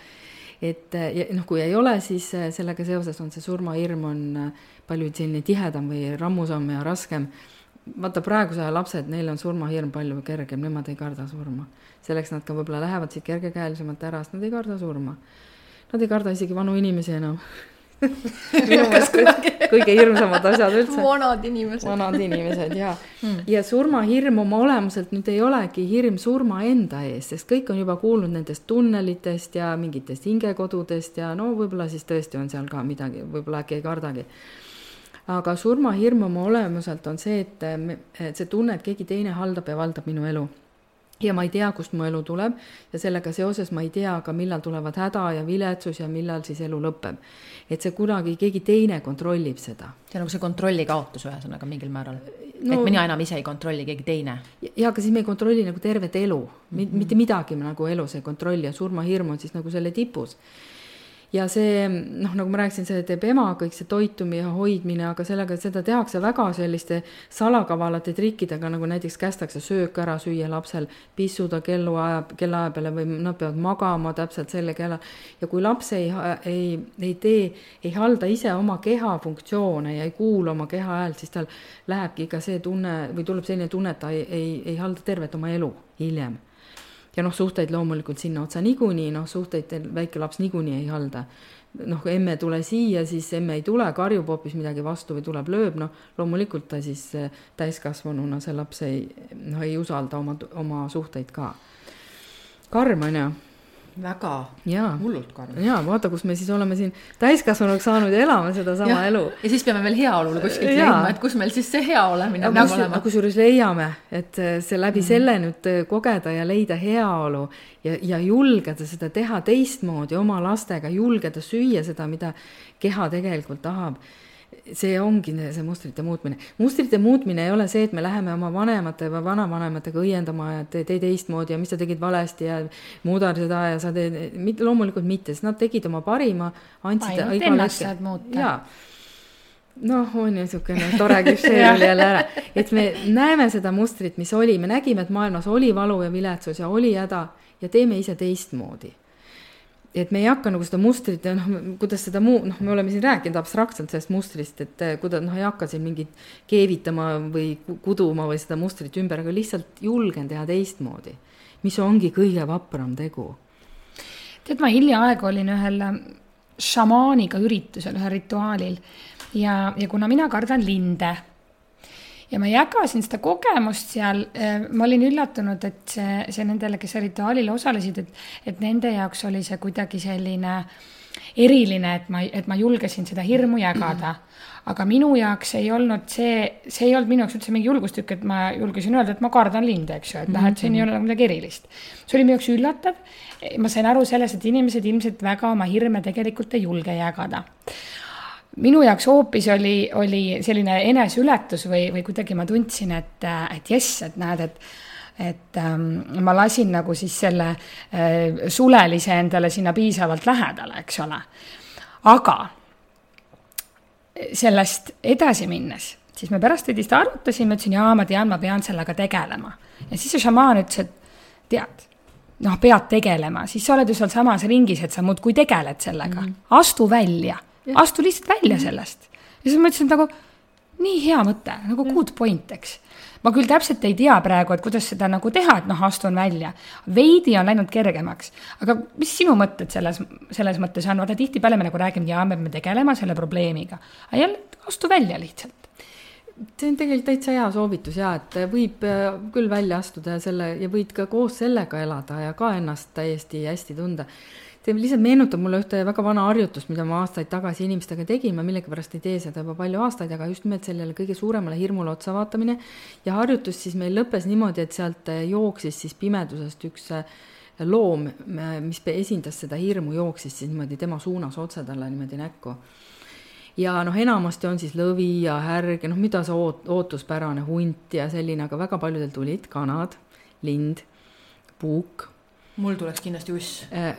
et ja noh, kui ei ole, siis äh, sellega seoses on see surmahirm on äh, palju selline tihedam või rammusam ja raskem. vaata, praeguse aja lapsed, neil on surmahirm palju kergem, nemad ei karda surma. selleks nad ka võib-olla lähevad siit kergekäelisemalt ära, sest nad ei karda surma. Nad ei karda isegi vanu inimesi enam kõige hirmsamad asjad üldse. vanad inimesed. vanad inimesed ja mm., ja surmahirm oma olemuselt nüüd ei olegi hirm surma enda ees, sest kõik on juba kuulnud nendest tunnelitest ja mingitest hingekodudest ja no võib-olla siis tõesti on seal ka midagi, võib-olla äkki ei kardagi aga surmahirm oma olemuselt on see, et, et see tunne, et keegi teine haldab ja valdab minu elu ja ma ei tea, kust mu elu tuleb ja sellega seoses ma ei tea ka, millal tulevad häda ja viletsus ja millal siis elu lõpeb. et see kunagi, keegi teine kontrollib seda. see on nagu see kontrolli kaotus ühesõnaga mingil määral no,. et mina enam ise ei kontrolli, keegi teine. ja aga siis me ei kontrolli nagu tervet elu mm, -hmm. mitte midagi nagu elus ei kontrolli ja surmahirm on siis nagu selle tipus ja see noh, nagu ma rääkisin, see teeb ema, kõik see toitumine ja hoidmine, aga sellega, seda tehakse väga selliste salakavalate trikkidega, nagu näiteks kästakse söök ära süüa lapsel, pissuda kelluaja, kellaaja peale või nad peavad magama täpselt selle kella. ja kui laps ei, ei, ei tee, ei halda ise oma keha funktsioone ja ei kuula oma keha häält, siis tal lähebki ikka see tunne või tuleb selline tunne, et ta ei, ei, ei halda tervet oma elu hiljem ja noh, suhteid loomulikult sinna otsa niikuinii, noh, suhteid väike laps niikuinii ei halda. noh, emme tule siia, siis emme ei tule, karjub hoopis midagi vastu või tuleb, lööb, noh, loomulikult ta siis eh, täiskasvanuna, see laps ei, noh, ei usalda oma, oma suhteid ka. karm on ju väga hullult karm. jaa, vaata, kus me siis oleme siin täiskasvanuks saanud ja elame sedasama ja. elu. ja siis peame veel heaolule kuskilt leidma, et kus meil siis see hea olemine peab olema. kusjuures leiame, et eh, see läbi mm selle nüüd eh, kogeda ja leida heaolu ja, ja julgeda seda teha teistmoodi oma lastega, julgeda süüa seda, mida keha tegelikult tahab see ongi see mustrite muutmine. mustrite muutmine ei ole see, et me läheme oma vanemate või vanavanematega õiendama ja tee, tee teistmoodi ja mis sa tegid valesti ja muuda seda ja sa teed, mitte, loomulikult mitte, sest nad tegid oma parima, andsid ainult ennast saad muuta. jaa. Noh, on ju niisugune tore klišee oli jälle ära, et me näeme seda mustrit, mis oli, me nägime, et maailmas oli valu ja viletsus ja oli häda ja teeme ise teistmoodi et me ei hakka nagu seda mustrit ja noh, kuidas seda muu, noh, me oleme siin rääkinud abstraktselt sellest mustrist, et eh, kuidas noh, ei hakka siin mingit keevitama või kuduma või seda mustrit ümber, aga lihtsalt julgen teha teistmoodi, mis ongi kõige vapram tegu. tead, ma hiljaaegu olin ühel ähm, šamaaniga üritusel, ühel rituaalil ja, ja kuna mina kardan linde ja ma jagasin seda kogemust seal, äh, ma olin üllatunud, et see, see nendele, kes rituaalil osalesid, et, et nende jaoks oli see kuidagi selline eriline, et ma, et ma julgesin seda hirmu jagada. aga minu jaoks ei olnud see, see ei olnud minu jaoks üldse mingi julgustükk, et ma julgesin öelda, et ma kardan linde, eks ju, et noh, et siin ei ole nagu midagi erilist. see oli minu jaoks üllatav. ma sain aru sellest, et inimesed ilmselt väga oma hirme tegelikult ei julge jagada minu jaoks hoopis oli, oli selline eneseületus või, või kuidagi ma tundsin, et, et jess, et näed, et et ähm, ma lasin nagu siis selle äh, sulelise endale sinna piisavalt lähedale, eks ole. aga sellest edasi minnes, siis me pärast veidi seda arutasime, ütlesin, jaa, ma tean, ma pean sellega tegelema. ja siis see šamaan ütles, et tead, noh, pead tegelema, siis sa oled ju sealsamas ringis, et sa muudkui tegeled sellega mm, -hmm. astu välja astu lihtsalt välja mhm. sellest. ja siis ma ütlesin, nagu nii hea mõte, nagu good point, eks. ma küll täpselt ei tea praegu, et kuidas seda nagu teha, et noh, astun välja. veidi on läinud kergemaks, aga mis sinu mõtted selles, selles mõttes on, vaata tihtipeale me nagu räägime, jaa, me peame tegelema selle probleemiga. aga jälle, astu välja lihtsalt see on tegelikult täitsa hea soovitus ja et võib äh, küll välja astuda ja selle ja võid ka koos sellega elada ja ka ennast täiesti hästi tunda see lihtsalt meenutab mulle ühte väga vana harjutust, mida ma aastaid tagasi inimestega tegin, ma millegipärast ei tee seda juba palju aastaid, aga just nimelt sellele kõige suuremale hirmule otsa vaatamine. ja harjutus siis meil lõppes niimoodi, et sealt jooksis siis pimedusest üks äh, loom, äh, mis esindas seda hirmu, jooksis siis niimoodi tema suunas otse talle niimoodi näkku. Ja noh, enamasti on siis lõvi ja härg ja noh, mida see oot-, ootuspärane hunt ja selline, aga väga paljudel tulid kanad, lind, puuk mul tuleks kindlasti uss. Äh,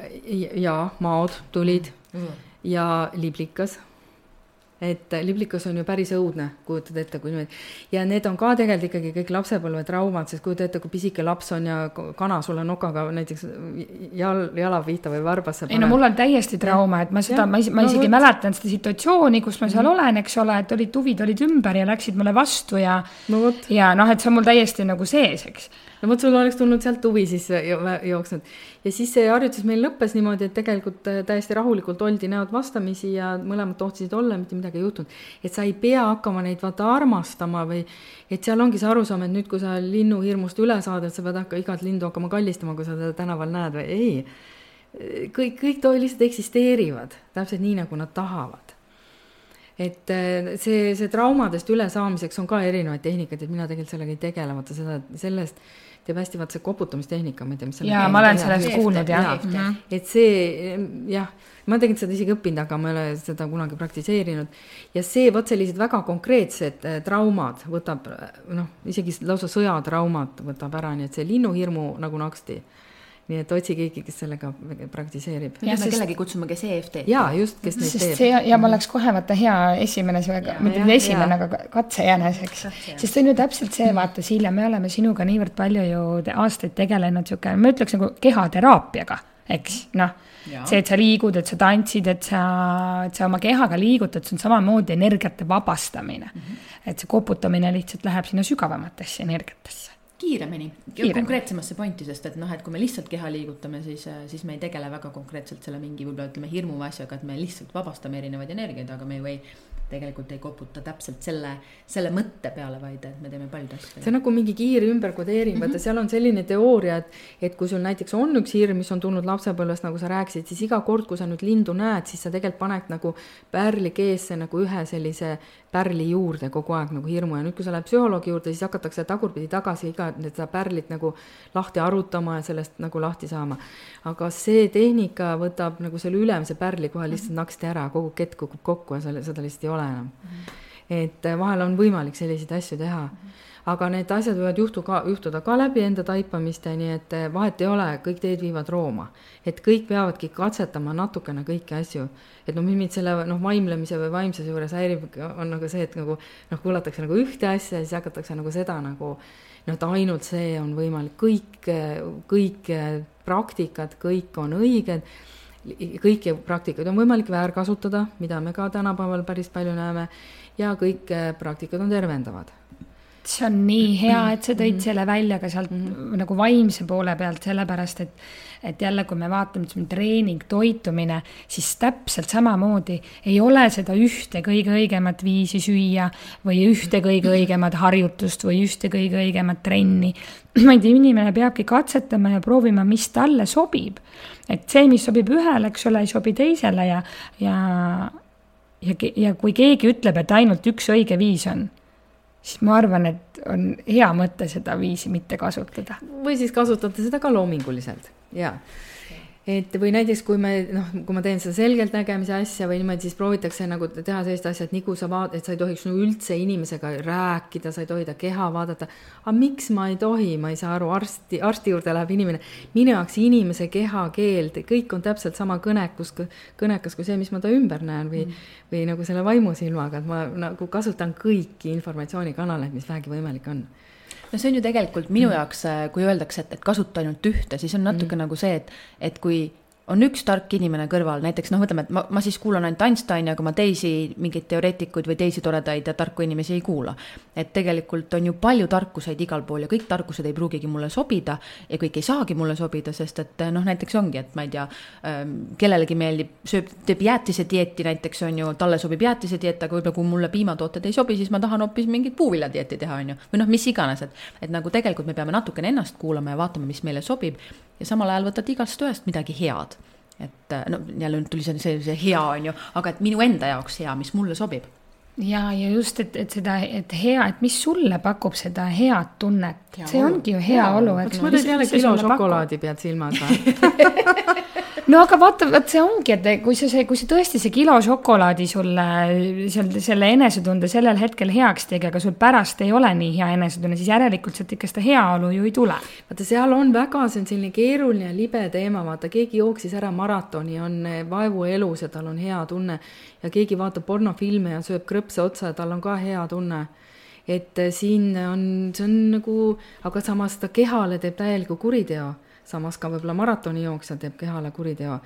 ja maod tulid mm. ja liblikas et liblikas on ju päris õudne, kujutad ette, kui niimoodi. ja need on ka tegelikult ikkagi kõik lapsepõlvetraumad, sest kujuta ette, kui pisike laps on ja kana sulle nokaga näiteks jal, jala pihta või varbasse paneb. ei no mul on täiesti trauma, et ma seda, ma, ma no, isegi võt... mäletan seda situatsiooni, kus ma seal mm -hmm. olen, eks ole, et olid tuvid olid ümber ja läksid mulle vastu ja no, ja noh, et see on mul täiesti nagu sees, eks no vot, sul oleks tulnud sealt huvi siis jooksnud. ja siis see harjutus meil lõppes niimoodi, et tegelikult äh, täiesti rahulikult oldi näod vastamisi ja mõlemad tohtisid olla, mitte midagi ei juhtunud. et sa ei pea hakkama neid vaata armastama või et seal ongi see arusaam, et nüüd, kui sa linnuhirmust üle saad, et sa pead hakka igat lindu hakkama kallistama, kui sa teda tänaval näed või ei. kõik, kõik too lihtsalt eksisteerivad täpselt nii, nagu nad tahavad et äh, see, see traumadest ülesaamiseks on ka erinevaid tehnikaid, et mina tegelikult sellega ei tegele, vaata seda, sellest teeb hästi vaata see koputamistehnika, ma ei tea, mis jaa, ma olen sellest kuulnud jah ja. ja.. et see jah, ma tegelikult seda isegi õppinud, aga ma ei ole seda kunagi praktiseerinud. ja see, vot sellised väga konkreetsed äh, traumad võtab noh, isegi lausa sõjatraumad võtab ära, nii et see linnuhirmu nagu naksti nii et otsi keegi, kes sellega praktiseerib. ja me kellegi kutsume, kes EFT-d. jaa, just, kes neid teeb. see ja ma oleks kohe vaata hea esimene, mitte esimene, aga katsejänes, eks. sest see on ju täpselt see, vaata Silja, me oleme sinuga niivõrd palju ju aastaid tegelenud sihuke, ma ütleks nagu kehateraapiaga, eks, noh. see, et sa liigud, et sa tantsid, et sa, et sa oma kehaga liigutad, see on samamoodi energiate vabastamine mm. -hmm. et see koputamine lihtsalt läheb sinna sügavamatesse energiatesse kiiremini, konkreetsemasse pointi, sest et noh, et kui me lihtsalt keha liigutame, siis, siis me ei tegele väga konkreetselt selle mingi võib-olla ütleme hirmu või asjaga, et me lihtsalt vabastame erinevaid energiaid, aga me ju ei tegelikult ei koputa täpselt selle, selle mõtte peale, vaid et me teeme paljude asjadega. see on nagu mingi kiire ümberkodeering mm, -hmm. vaata seal on selline teooria, et, et kui sul näiteks on üks hirm, mis on tulnud lapsepõlvest, nagu sa rääkisid, siis iga kord, kui sa nüüd lindu näed, siis sa tegelikult paned nagu pärli keesse nagu ühe sellise pärli juurde kogu aeg nagu hirmu ja nüüd, kui sa lähed psühholoogi juurde, siis hakatakse tagurpidi tagasi iga seda pärlit nagu lahti arutama ja sellest nagu lahti saama. aga see tehnika võtab nagu selle ülemise pärli kohe lihtsalt naksti ära, kogu kett kukub kokku ja selle, seda lihtsalt ei ole enam mm. -hmm. et äh, vahel on võimalik selliseid asju teha mm. -hmm aga need asjad võivad juhtu ka, juhtuda ka läbi enda taipamiste, nii et äh, vahet ei ole, kõik teed viivad Rooma. et kõik peavadki katsetama natukene kõiki asju. et noh, mind selle noh, vaimlemise või vaimsuse juures häirib, on nagu see, et nagu noh, kuulatakse nagu ühte asja ja siis hakatakse nagu seda nagu noh, et ainult see on võimalik, kõik, kõik praktikad, kõik on õiged kõiki praktikaid on võimalik väärkasutada, mida me ka tänapäeval päris palju näeme, ja kõik äh, praktikad on tervendavad. see on nii hea, et sa tõid mm -hmm. selle välja ka sealt mm -hmm. nagu vaimse poole pealt, sellepärast et et jälle, kui me vaatame, ütleme treening, toitumine, siis täpselt samamoodi ei ole seda ühte kõige õigemat viisi süüa või ühte kõige õigemat harjutust või ühte kõige õigemat trenni, vaid inimene peabki katsetama ja proovima, mis talle sobib. Et see, mis sobib ühele, eks ole, ei sobi teisele ja, ja, ja, ja kui keegi ütleb, et ainult üks õige viis on, siis ma arvan, et on hea mõte seda viisi mitte kasutada. või siis kasutada seda ka loominguliselt, jaa. Et või näiteks, kui me noh, kui ma teen seda selgeltnägemise asja või niimoodi, siis proovitakse nagu teha sellist asja, et nii kui sa vaatad, et sa ei tohiks no üldse inimesega rääkida, sa ei tohi ta keha vaadata. aga miks ma ei tohi, ma ei saa aru, arsti, arsti juurde läheb inimene, minu jaoks inimese kehakeel, kõik on täpselt sama kõnekus, kõnekas kui see, mis ma ta ümber näen või mm., või nagu selle vaimusilmaga, et ma nagu kasutan kõiki informatsioonikanaleid, mis vähegi võimalik on no see on ju tegelikult minu mm. jaoks, äh, kui öeldakse, et, et kasuta ainult ühte, siis on natuke mm. nagu see, et, et kui on üks tark inimene kõrval, näiteks noh, ütleme, et ma, ma siis kuulan ainult Einsteini, aga ma teisi mingeid teoreetikuid või teisi toredaid ja tarku inimesi ei kuula. et tegelikult on ju palju tarkuseid igal pool ja kõik tarkused ei pruugigi mulle sobida ja kõik ei saagi mulle sobida, sest et noh, näiteks ongi, et ma ei tea, ähm, kellelegi meeldib, sööb, teeb jäätisedieeti näiteks on ju, talle sobib jäätisedieet, aga võib-olla kui mulle piimatooted ei sobi, siis ma tahan hoopis mingit puuviljadieeti teha, on ju, või noh, mis iganes, et, et nagu tegelikult me peame natukene ennast kuulama ja vaatama, mis meile sobib ja samal ajal võtad igast ühest midagi head. Et äh, no jälle nüüd tuli see, see, see hea, on ju, aga et minu enda jaoks hea, mis mulle sobib. ja, ja just, et, et seda, et hea, et mis sulle pakub seda head tunnet, see ongi ju hea olu. kas ma teed jälle kilo šokolaadi pead silmas või no aga vaata, vot see ongi, et kui sa see, kui see tõesti see kilo šokolaadi sulle seal selle enesetunde sellel hetkel heaks tegi, aga sul pärast ei ole nii hea enesetunne, siis järelikult sealt ikka seda heaolu ju ei tule. vaata, seal on väga, see on selline keeruline libe teema, vaata keegi jooksis ära maratoni, on vaevu elus ja tal on hea tunne. Ja keegi vaatab pornofilme ja sööb krõpse otsa ja tal on ka hea tunne. Et siin on, see on nagu, aga samas ta kehale teeb täieliku kuriteo samas ka võib-olla maratonijooksja teeb kehale kuriteo.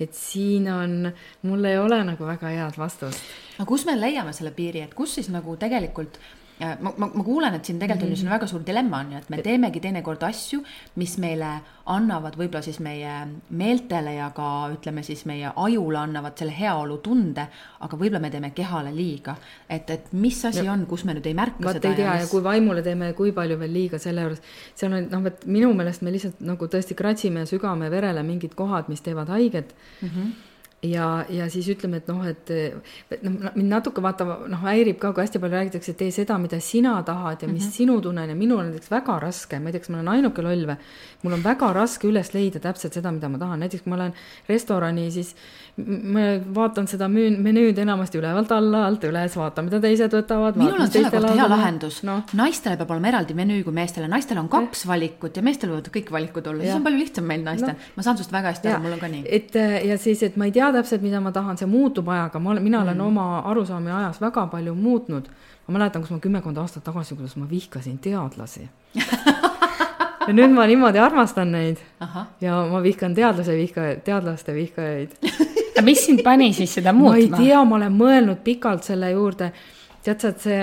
et siin on, mul ei ole nagu väga head vastust. aga kus me leiame selle piiri, et kus siis nagu tegelikult ma, ma, ma kuulen, et siin tegelikult mm -hmm. on ju, see on väga suur dilemma on ju, et me teemegi teinekord asju, mis meile annavad võib-olla siis meie meeltele ja ka ütleme siis meie ajule annavad selle heaolutunde, aga võib-olla me teeme kehale liiga. et, et mis asi ja, on, kus me nüüd ei märka Vaat seda. ei tea ja, mis... ja kui vaimule teeme, kui palju veel liiga selle juures, seal on noh, et minu meelest me lihtsalt nagu tõesti kratsime ja sügame verele mingid kohad, mis teevad haiget mm. -hmm ja, ja siis ütleme, et noh, et noh, mind natuke vaata noh, häirib ka, kui hästi palju räägitakse, et tee seda, mida sina tahad ja mis mm -hmm. sinu tunne on ja minul on näiteks väga raske, ma ei tea, kas ma olen ainuke loll või, mul on väga raske üles leida täpselt seda, mida ma tahan, näiteks kui ma lähen restorani, siis ma vaatan seda menüüd enamasti ülevalt alla, alt üles, vaatan, mida teised võtavad. minul on selle kohta hea lahendus no., naistele peab olema eraldi menüü kui meestele, naistel on kaks eh? valikut ja meestel võivad kõik valikud olla, siis on palju lihtsam meil naistel no., ma saan sinust väga hästi aru, mul on ka nii. et ja siis, et ma ei tea täpselt, mida ma tahan, see muutub ajaga, ma olen, mina olen mm. oma arusaami ajas väga palju muutnud. ma mäletan, kus ma kümmekond aastat tagasi, kuidas ma vihkasin teadlasi ja nüüd ma niimoodi armastan neid Aha. ja ma vihkan teadlase vihkajaid, teadlaste vihkajaid aga mis sind pani siis seda muutma? ma ei tea, ma olen mõelnud pikalt selle juurde. tead sa, et see,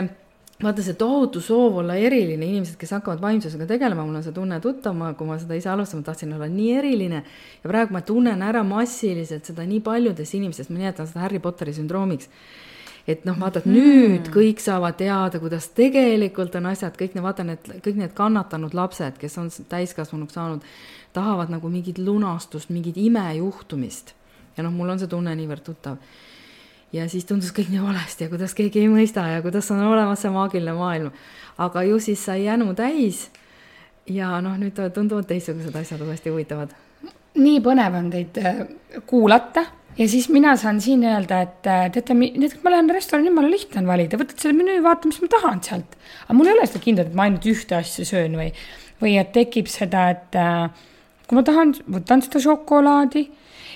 vaata see tohutu soov olla eriline, inimesed, kes hakkavad vaimsusega tegelema, mul on see tunne tuttav, ma, kui ma seda ise alustasin, ma tahtsin olla nii eriline. ja praegu ma tunnen ära massiliselt seda nii paljudes inimestes, ma nimetan seda Harry Potteri sündroomiks et noh, vaata, et mm. nüüd kõik saavad teada, kuidas tegelikult on asjad, kõik need, vaata need, kõik need kannatanud lapsed, kes on täiskasvanuks saanud, tahavad nagu mingit lunastust, mingit imejuhtumist ja noh, mul on see tunne niivõrd tuttav. Ja siis tundus kõik nii valesti ja kuidas keegi ei mõista ja kuidas on olemas see maagiline maailm. aga ju siis sai jänu täis ja noh, nüüd tunduvad teistsugused asjad uuesti huvitavad. nii põnev on teid äh, kuulata ja siis mina saan siin öelda, et äh, teate, näiteks ma lähen restorani, jumala lihtne on valida, võtad selle menüü, vaata, mis ma tahan sealt. aga mul ei ole seda kindlat, et ma ainult ühte asja söön või, või et tekib seda, et äh, kui ma tahan, võtan seda šokolaadi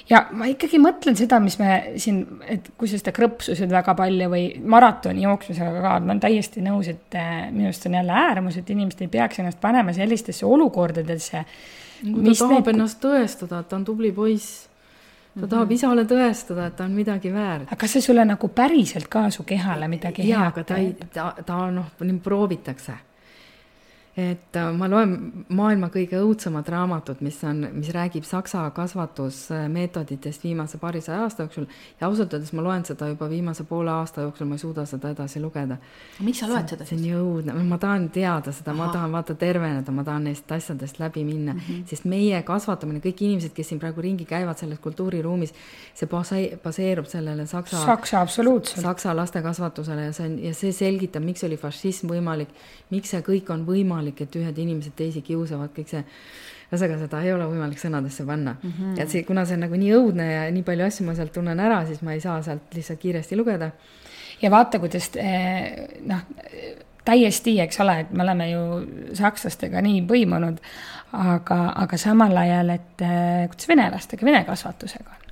ja ma ikkagi mõtlen seda, mis me siin, et kui sa seda krõpsu sööd väga palju või maratoni jooksmisega ka, ma olen täiesti nõus, et äh, minu arust see on jälle äärmus, et inimesed ei peaks ennast panema sellistesse olukordadesse. kui ta tahab need... ennast tõestada, et ta on tubli poiss ta mm -hmm. tahab isale tõestada, et ta on midagi väärt. aga kas see sulle nagu päriselt ka su kehale midagi head jaa, aga ta ei, ta, ta noh, proovitakse et äh, ma loen maailma kõige õudsemat raamatut, mis on, mis räägib saksa kasvatusmeetoditest viimase paarisaja aasta jooksul ja ausalt öeldes ma loen seda juba viimase poole aasta jooksul, ma ei suuda seda edasi lugeda. miks sa loed seda siis? see on nii õudne, ma tahan teada seda, ma tahan vaata terveneda, ma tahan neist asjadest läbi minna mm, -hmm. sest meie kasvatamine, kõik inimesed, kes siin praegu ringi käivad selles kultuuriruumis, see base-, baseerub sellele saksa saksa, absoluutselt. saksa lastekasvatusele ja see on, ja see selgitab, miks oli fašism võimalik, miks see kõik on võimalik võimalik, et ühed inimesed teisi kiusavad, kõik see, ühesõnaga seda ei ole võimalik sõnadesse panna mm. -hmm. et see, kuna see on nagu nii õudne ja nii palju asju ma sealt tunnen ära, siis ma ei saa sealt lihtsalt kiiresti lugeda. ja vaata, kuidas eh, noh, täiesti, eks ole, et me oleme ju sakslastega nii põimunud, aga, aga samal ajal, et eh, kuidas venelastega, vene kasvatusega on?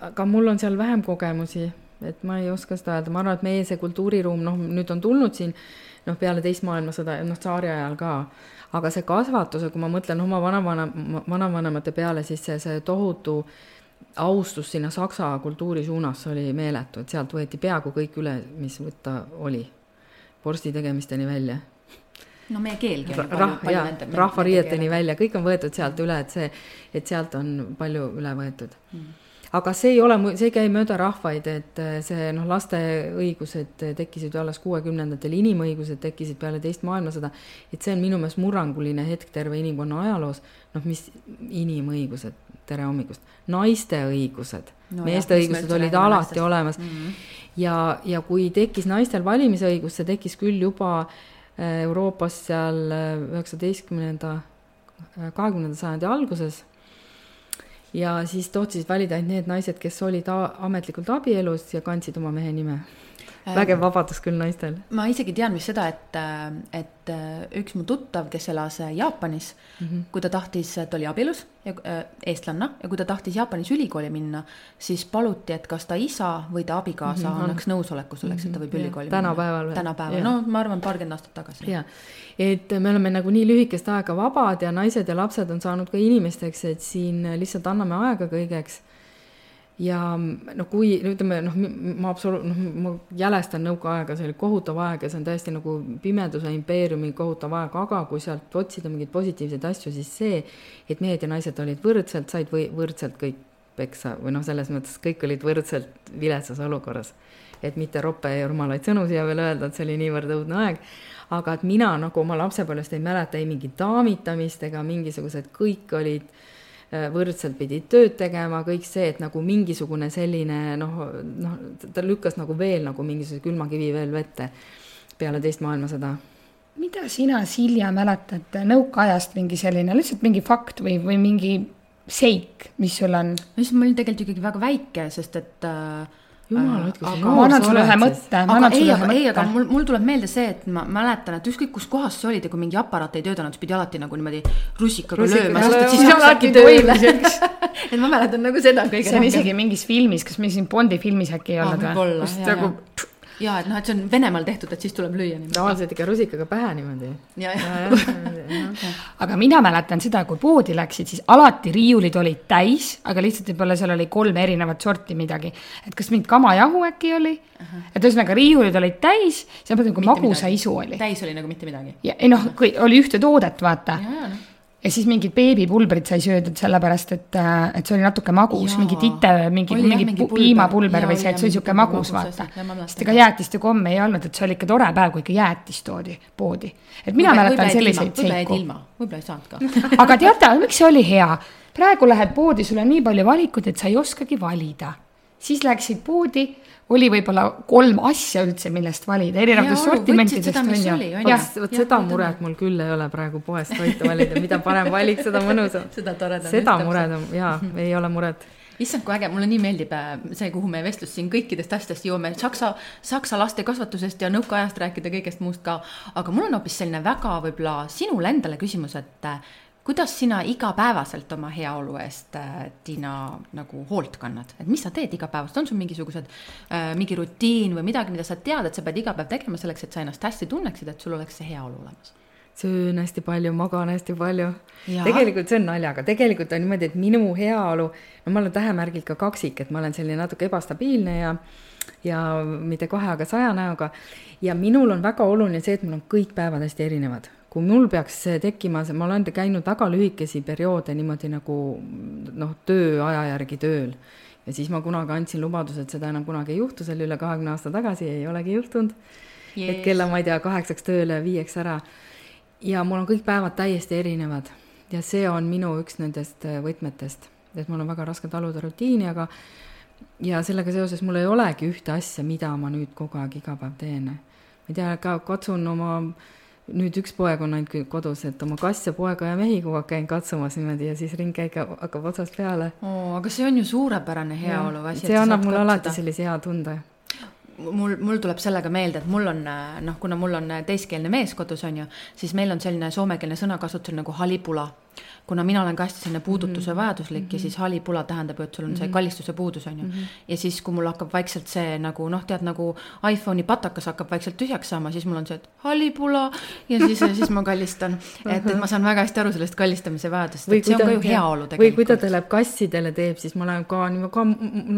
aga mul on seal vähem kogemusi, et ma ei oska seda öelda, ma arvan, et meie see kultuuriruum, noh, nüüd on tulnud siin noh, peale teist maailmasõda ja noh, tsaari ajal ka. aga see kasvatuse, kui ma mõtlen oma vanavana, vanavanemate peale, siis see, see tohutu austus sinna saksa kultuuri suunas oli meeletu, et sealt võeti peaaegu kõik üle, mis võtta oli. vorsti tegemisteni välja no meie keelgi on ju palju, palju nende. rahvariieteni välja, kõik on võetud sealt üle, et see, et sealt on palju üle võetud mm aga see ei ole, see ei käi mööda rahvaid, et äh, see noh, laste õigused tekkisid ju alles kuuekümnendatel, inimõigused tekkisid peale teist maailmasõda. et see on minu meelest murranguline hetk terve inimkonna ajaloos, noh, mis inimõigused, tere hommikust, naiste õigusused no, meeste jah, õigused olid alati naistest. olemas mm. -hmm. ja, ja kui tekkis naistel valimisõigus, see tekkis küll juba äh, Euroopas seal äh, üheksateistkümnenda, kahekümnenda sajandi alguses ja siis tohtisid valida ainult need naised, kes olid ametlikult abielus ja kandsid oma mehe nime. Äh, vägev vabadus küll naistel. ma isegi tean vist seda, et, et äh, üks mu tuttav, kes elas äh, Jaapanis mm, -hmm. kui ta tahtis, ta oli abielus eestlanna ja kui ta tahtis Jaapanis ülikooli minna, siis paluti, et kas ta isa või ta abikaasa mm -hmm. annaks nõusoleku selleks, et ta võib ülikooli ja. minna. tänapäeval või? tänapäeval, no ma arvan, paarkümmend aastat tagasi. jaa, et me oleme nagu nii lühikest aega vabad ja naised ja lapsed on saanud ka inimesteks, et siin lihtsalt anname aega kõigeks ja no kui ütleme noh, ma absoluut-, noh, ma jälestan nõukaaega, see oli kohutav aeg ja see on täiesti nagu pimeduse impeeriumi kohutav aeg, aga kui sealt otsida mingeid positiivseid asju, siis see, et mehed ja naised olid võrdselt, said või võrdselt kõik peksa või noh, selles mõttes kõik olid võrdselt viletsas olukorras. et mitte roppe ja rumalaid sõnu siia veel öelda, et see oli niivõrd õudne aeg, aga et mina nagu oma lapsepõlvest ei mäleta ei mingit daamitamist ega mingisugused, kõik olid võrdselt pidid tööd tegema, kõik see, et nagu mingisugune selline noh, noh, ta lükkas nagu veel nagu mingisuguse külmakivi veel vette peale teist maailmasõda mida sina, Silja, mäletad nõukaajast mingi selline, lihtsalt mingi fakt või, või mingi seik, mis sul on? no siis ma olin tegelikult ikkagi väga väike, sest et äh, jumal hoidku, kui sa noor sa oled siis. aga ei, aga ei, aga mul, mul tuleb meelde see, et ma mäletan, et ükskõik kus kohas see oli, kui mingi aparaat ei töötanud, siis pidi alati nagu niimoodi rusikaga Rusika, lööma, sest et siis hakkaski tööle et ma mäletan nagu seda kõige rohkem. see on isegi mingis filmis, kas meil siin Bondi filmis äkki ei olnud või? just nagu ja et noh, et see on Venemaal tehtud, et siis tuleb lüüa niimoodi. tavaliselt ikka rusikaga pähe niimoodi. aga mina mäletan seda, kui poodi läksid, siis alati riiulid olid täis, aga lihtsalt võib-olla seal oli kolm erinevat sorti midagi. et kas mingit kamajahu äkki oli uh, -huh. et ühesõnaga riiulid olid täis, see on nagu magusaisu oli. täis oli nagu mitte midagi. ja ei noh, kui oli ühte toodet, vaata ja siis mingit beebipulbrit sai söödud sellepärast, et, äh, et see oli natuke magus, mingi tite, mingi, mingi, mingi piimapulber või see, et see oli sihuke magus, vaata. sest ega jäätist ju komme ei olnud, et see oli ikka tore päev, kui ikka jäätist toodi poodi. et mina mäletan selliseid seiku. võib-olla ei saanud ka aga teate, miks see oli hea? praegu lähed poodi, sul on nii palju valikuid, et sa ei oskagi valida. siis läksid poodi oli võib-olla kolm asja üldse, millest valida, erinevatest sortimentidest on ju. vot seda muret mul küll ei ole praegu poest toitu valida, mida parem valik, seda mõnusam. seda toredam. seda mured on, jaa, ei ole muret issand, kui äge, mulle nii meeldib äh, see, kuhu me vestlust siin kõikidest asjadest jõuame, saksa, saksa laste kasvatusest ja nõukaajast rääkida kõigest muust ka. aga mul on hoopis selline väga võib-olla sinule endale küsimus, et äh, kuidas sina igapäevaselt oma heaolu eest, äh, Tiina, nagu hoolt kannad, et mis sa teed igapäevaselt, on sul mingisugused äh,, mingi rutiin või midagi, mida sa tead, et sa pead iga päev tegema selleks, et sa ennast hästi tunneksid, et sul oleks see heaolu olemas? söön hästi palju, magan hästi palju. tegelikult see on naljaga, tegelikult on niimoodi, et minu heaolu, no ma olen tähemärgilt ka kaksik, et ma olen selline natuke ebastabiilne ja ja mitte kahe, aga saja näoga. ja minul on väga oluline see, et mul on kõik päevad hästi erinevad kui mul peaks tekkima, ma olen käinud väga lühikesi perioode niimoodi nagu noh, tööaja järgi tööl. Ja siis ma kunagi andsin lubaduse, et seda enam kunagi ei juhtu, see oli üle kahekümne aasta tagasi, ei olegi juhtunud. Yes.. et kella, ma ei tea, kaheksaks tööle, viieks ära. ja mul on kõik päevad täiesti erinevad. Ja see on minu üks nendest äh, võtmetest, et mul on väga raske taluda rutiini, aga ja sellega seoses mul ei olegi ühte asja, mida ma nüüd kogu aeg iga päev teen. ma ei tea, ka katsun oma nüüd üks poeg on ainult kodus, et oma kasse, poega ja mehi kogu aeg käin katsumas niimoodi ja siis ringkäik hakkab otsast peale oh,. aga see on ju suurepärane heaolu asi. see annab mulle alati sellise hea tunde mul, mul tuleb sellega meelde, et mul on noh, kuna mul on teiskeelne mees kodus, on ju, siis meil on selline soomekeelne sõnakasutus nagu halipula kuna mina olen ka hästi selline puudutuse vajaduslik mm -hmm. ja siis halipula tähendab ju, et sul on see kallistuse puudus, on ju mm. -hmm. ja siis, kui mul hakkab vaikselt see nagu noh, tead nagu iPhone'i patakas hakkab vaikselt tühjaks saama, siis mul on see, et halipula ja siis siis ma kallistan. et, et ma saan väga hästi aru sellest kallistamise vajadusest, et see on ka ju heaolu tegelikult. või kui ta tuleb kassidele teeb, siis ma lähen ka niimoodi ka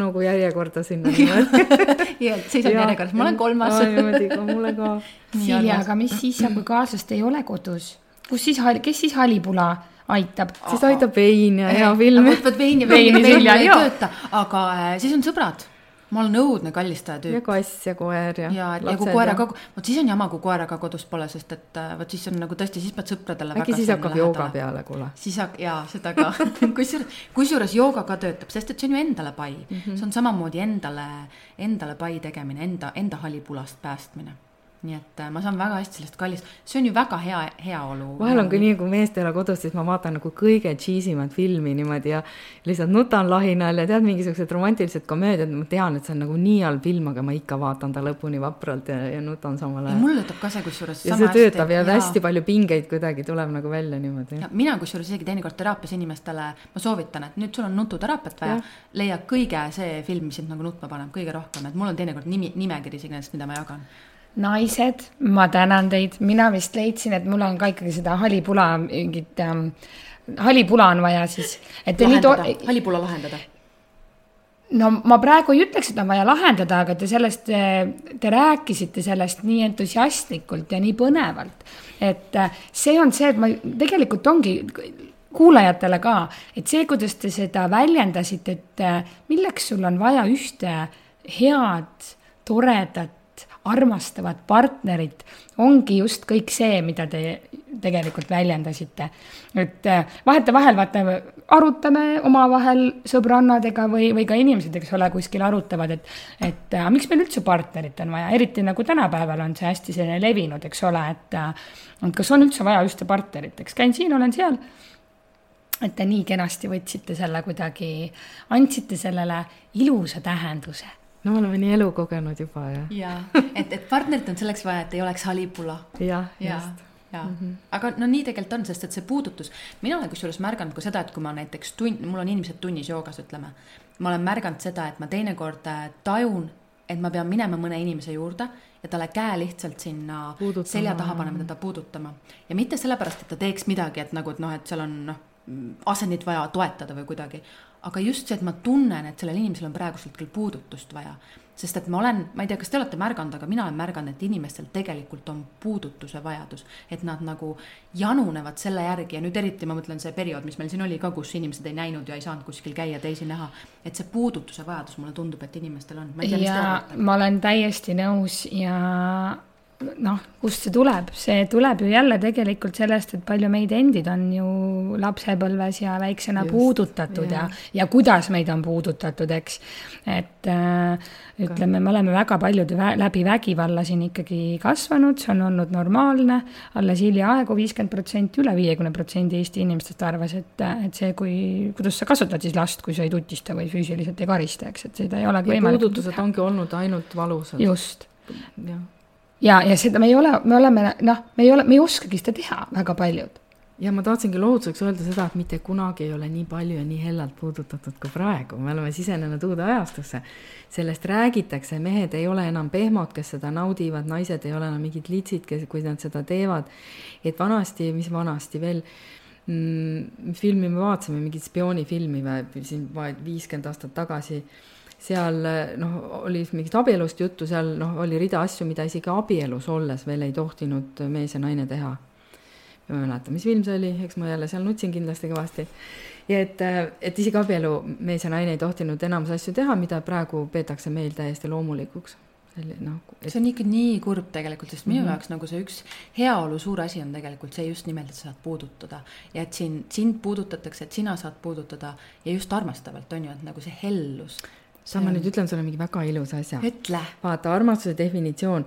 nagu järjekorda sinna ja seisan järjekorras, ma olen kolmas. niimoodi ka mulle ka. Silja, aga mis siis saab, kui kaaslast ei ole kodus? kus siis, kes siis halipula aitab. siis aitab vein ja hea film. vot, vot vein ja vein, vein, vein ei tööta, aga äh, siis on sõbrad ma olen õudne kallistaja tüüp. ja kass ja koer ja. ja, ja kui koeraga, vot siis on jama, kui koeraga kodus pole, sest et äh, vot siis on nagu tõesti, siis pead sõpradele. äkki siis hakkab jooga peale, kuule. siis hak-, jaa, seda ka kusjuures, kusjuures jooga ka töötab, sest et see on ju endale pai mm. -hmm. see on samamoodi endale, endale pai tegemine, enda, enda halipulast päästmine nii et äh, ma saan väga hästi sellest kallist, see on ju väga hea heaolu. vahel on ka nii, kui meest ei ole kodus, siis ma vaatan nagu kõige cheesy mat filmi niimoodi ja lihtsalt nutan lahinal ja tead, mingisugused romantilised komöödiad, ma tean, et see on nagu nii halb film, aga ma ikka vaatan ta lõpuni vapralt ja, ja nutan samal ajal. mul töötab ka see kusjuures. ja see töötab hästi, ja, ja hästi palju pingeid kuidagi tuleb nagu välja niimoodi. mina kusjuures isegi teinekord teraapias inimestele, ma soovitan, et nüüd sul on nututeraapiat vaja, leia kõige see film, mis sind nagu nutma paneb kõige rohkem, et mul on teinekord nimi, nimekiri isegi nendest, mida ma jagan naised, ma tänan teid, mina vist leidsin, et mul on ka ikkagi seda halipula mingit ähm,, halipula on vaja siis. lahendada, halipula lahendada no ma praegu ei ütleks, et on vaja lahendada, aga te sellest, te rääkisite sellest nii entusiastlikult ja nii põnevalt. et äh, see on see, et ma tegelikult ongi kuulajatele ka, et see, kuidas te seda väljendasite, et äh, milleks sul on vaja ühte head, toredat armastavat partnerit, ongi just kõik see, mida te tegelikult väljendasite. et äh, vahetevahel vaata, arutame omavahel sõbrannadega või, või ka inimesed, eks ole, kuskil arutavad, et, et äh, miks meil üldse partnerit on vaja, eriti nagu tänapäeval on see hästi selline levinud, eks ole, et, äh, et kas on üldse vaja ühte partnerit, eks. Käin siin, olen seal. Et te nii kenasti võtsite selle kuidagi, andsite sellele ilusa tähenduse no me oleme nii elu kogenud juba ja. ja, et, et partnerit on selleks vaja, et ei oleks halipula. jah, just jaa mm, -hmm. aga no nii tegelikult on, sest et see puudutus, mina olen kusjuures märganud ka seda, et kui ma näiteks tund, mul on inimesed tunnis joogas, ütleme. ma olen märganud seda, et ma teinekord äh, tajun, et ma pean minema mõne inimese juurde ja talle käe lihtsalt sinna puudutama. selja taha panema, teda puudutama. ja mitte sellepärast, et ta teeks midagi, et nagu, et noh, et seal on noh, asendit vaja toetada või kuidagi aga just see, et ma tunnen, et sellel inimesel on praegusel hetkel puudutust vaja. sest et ma olen, ma ei tea, kas te olete märganud, aga mina olen märganud, et inimestel tegelikult on puudutuse vajadus. et nad nagu janunevad selle järgi ja nüüd eriti ma mõtlen see periood, mis meil siin oli ka, kus inimesed ei näinud ja ei saanud kuskil käia, teisi näha. et see puudutuse vajadus, mulle tundub, et inimestel on. ja ma olen täiesti nõus ja noh, kust see tuleb, see tuleb ju jälle tegelikult sellest, et palju meid endid on ju lapsepõlves ja väiksena Just, puudutatud yeah. ja, ja kuidas meid on puudutatud, eks. et äh, ütleme, me oleme väga paljud vä läbi vägivalla siin ikkagi kasvanud, see on olnud normaalne. alles hiljaaegu viiskümmend protsenti, üle viiekümne protsendi Eesti inimestest arvas, et, et see, kui, kuidas sa kasvatad siis last, kui sa ei tutista või füüsiliselt ei karista, eks, et seda ei olegi võimalik. puudutused ongi olnud ainult valusad. just. jah ja, ja seda me ei ole, me oleme noh, me ei ole, me ei oskagi seda teha, väga paljud. ja ma tahtsingi lohutuseks öelda seda, et mitte kunagi ei ole nii palju ja nii hellalt puudutatud kui praegu, me oleme sisenenud uude ajastusse. sellest räägitakse, mehed ei ole enam pehmod, kes seda naudivad, naised ei ole enam mingid litsid, kes, kui nad seda teevad. et vanasti, mis vanasti veel mm, filmi me vaatasime, mingit spioonifilmi või siin viiskümmend aastat tagasi seal noh, oli mingist abielust juttu, seal noh, oli rida asju, mida isegi abielus olles veel ei tohtinud mees ja naine teha. ma ei mäleta, mis film see oli, eks ma jälle seal nutsin kindlasti kõvasti. ja et, et isegi abielu mees ja naine ei tohtinud enamus asju teha, mida praegu peetakse meil täiesti loomulikuks noh et.... see on ikka nii kurb tegelikult, sest minu mm -hmm. jaoks nagu see üks heaolu suur asi on tegelikult see just nimelt, et sa saad puudutada. ja et siin, sind puudutatakse, et sina saad puudutada ja just armastavalt, on ju, et nagu see hellus sa, ma nüüd ütlen sulle mingi väga ilusa asja. ütle. vaata, armastuse definitsioon,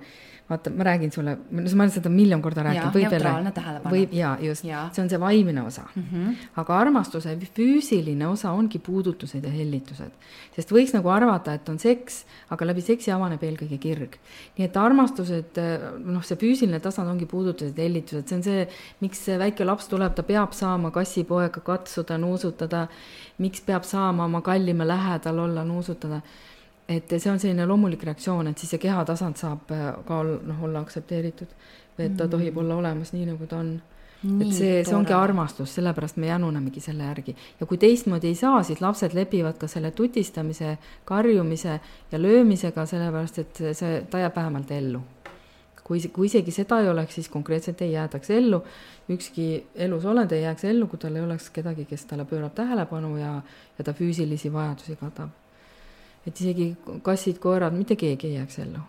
vaata, ma räägin sulle, ma olen seda miljon korda rääkinud, veel rääkida. võib ja just, see on see vaimne osa mm. -hmm. aga armastuse füüsiline osa ongi puudutused ja hellitused. sest võiks nagu arvata, et on seks, aga läbi seksi avaneb eelkõige kirg. nii et armastused, noh, see füüsiline tasand ongi puudutused ja hellitused, see on see, miks väike laps tuleb, ta peab saama kassipoega katsuda, nuusutada, miks peab saama oma kallima lähedal olla, nuusutada et see on selline loomulik reaktsioon, et siis see kehatasand saab äh, ka noh, olla aktsepteeritud. et ta mm. tohib olla olemas nii, nagu ta on. et see, see ongi armastus, sellepärast me janunemegi selle järgi. ja kui teistmoodi ei saa, siis lapsed lepivad ka selle tutistamise, karjumise ja löömisega, sellepärast et see, ta jääb vähemalt ellu. Kui, kui isegi seda ei oleks, siis konkreetselt ei jäädaks ellu. ükski elus olend ei jääks ellu, kui tal ei oleks kedagi, kes talle pöörab tähelepanu ja, ja ta füüsilisi vajadusi katab et isegi kassid, koerad, mitte keegi ei jääks ellu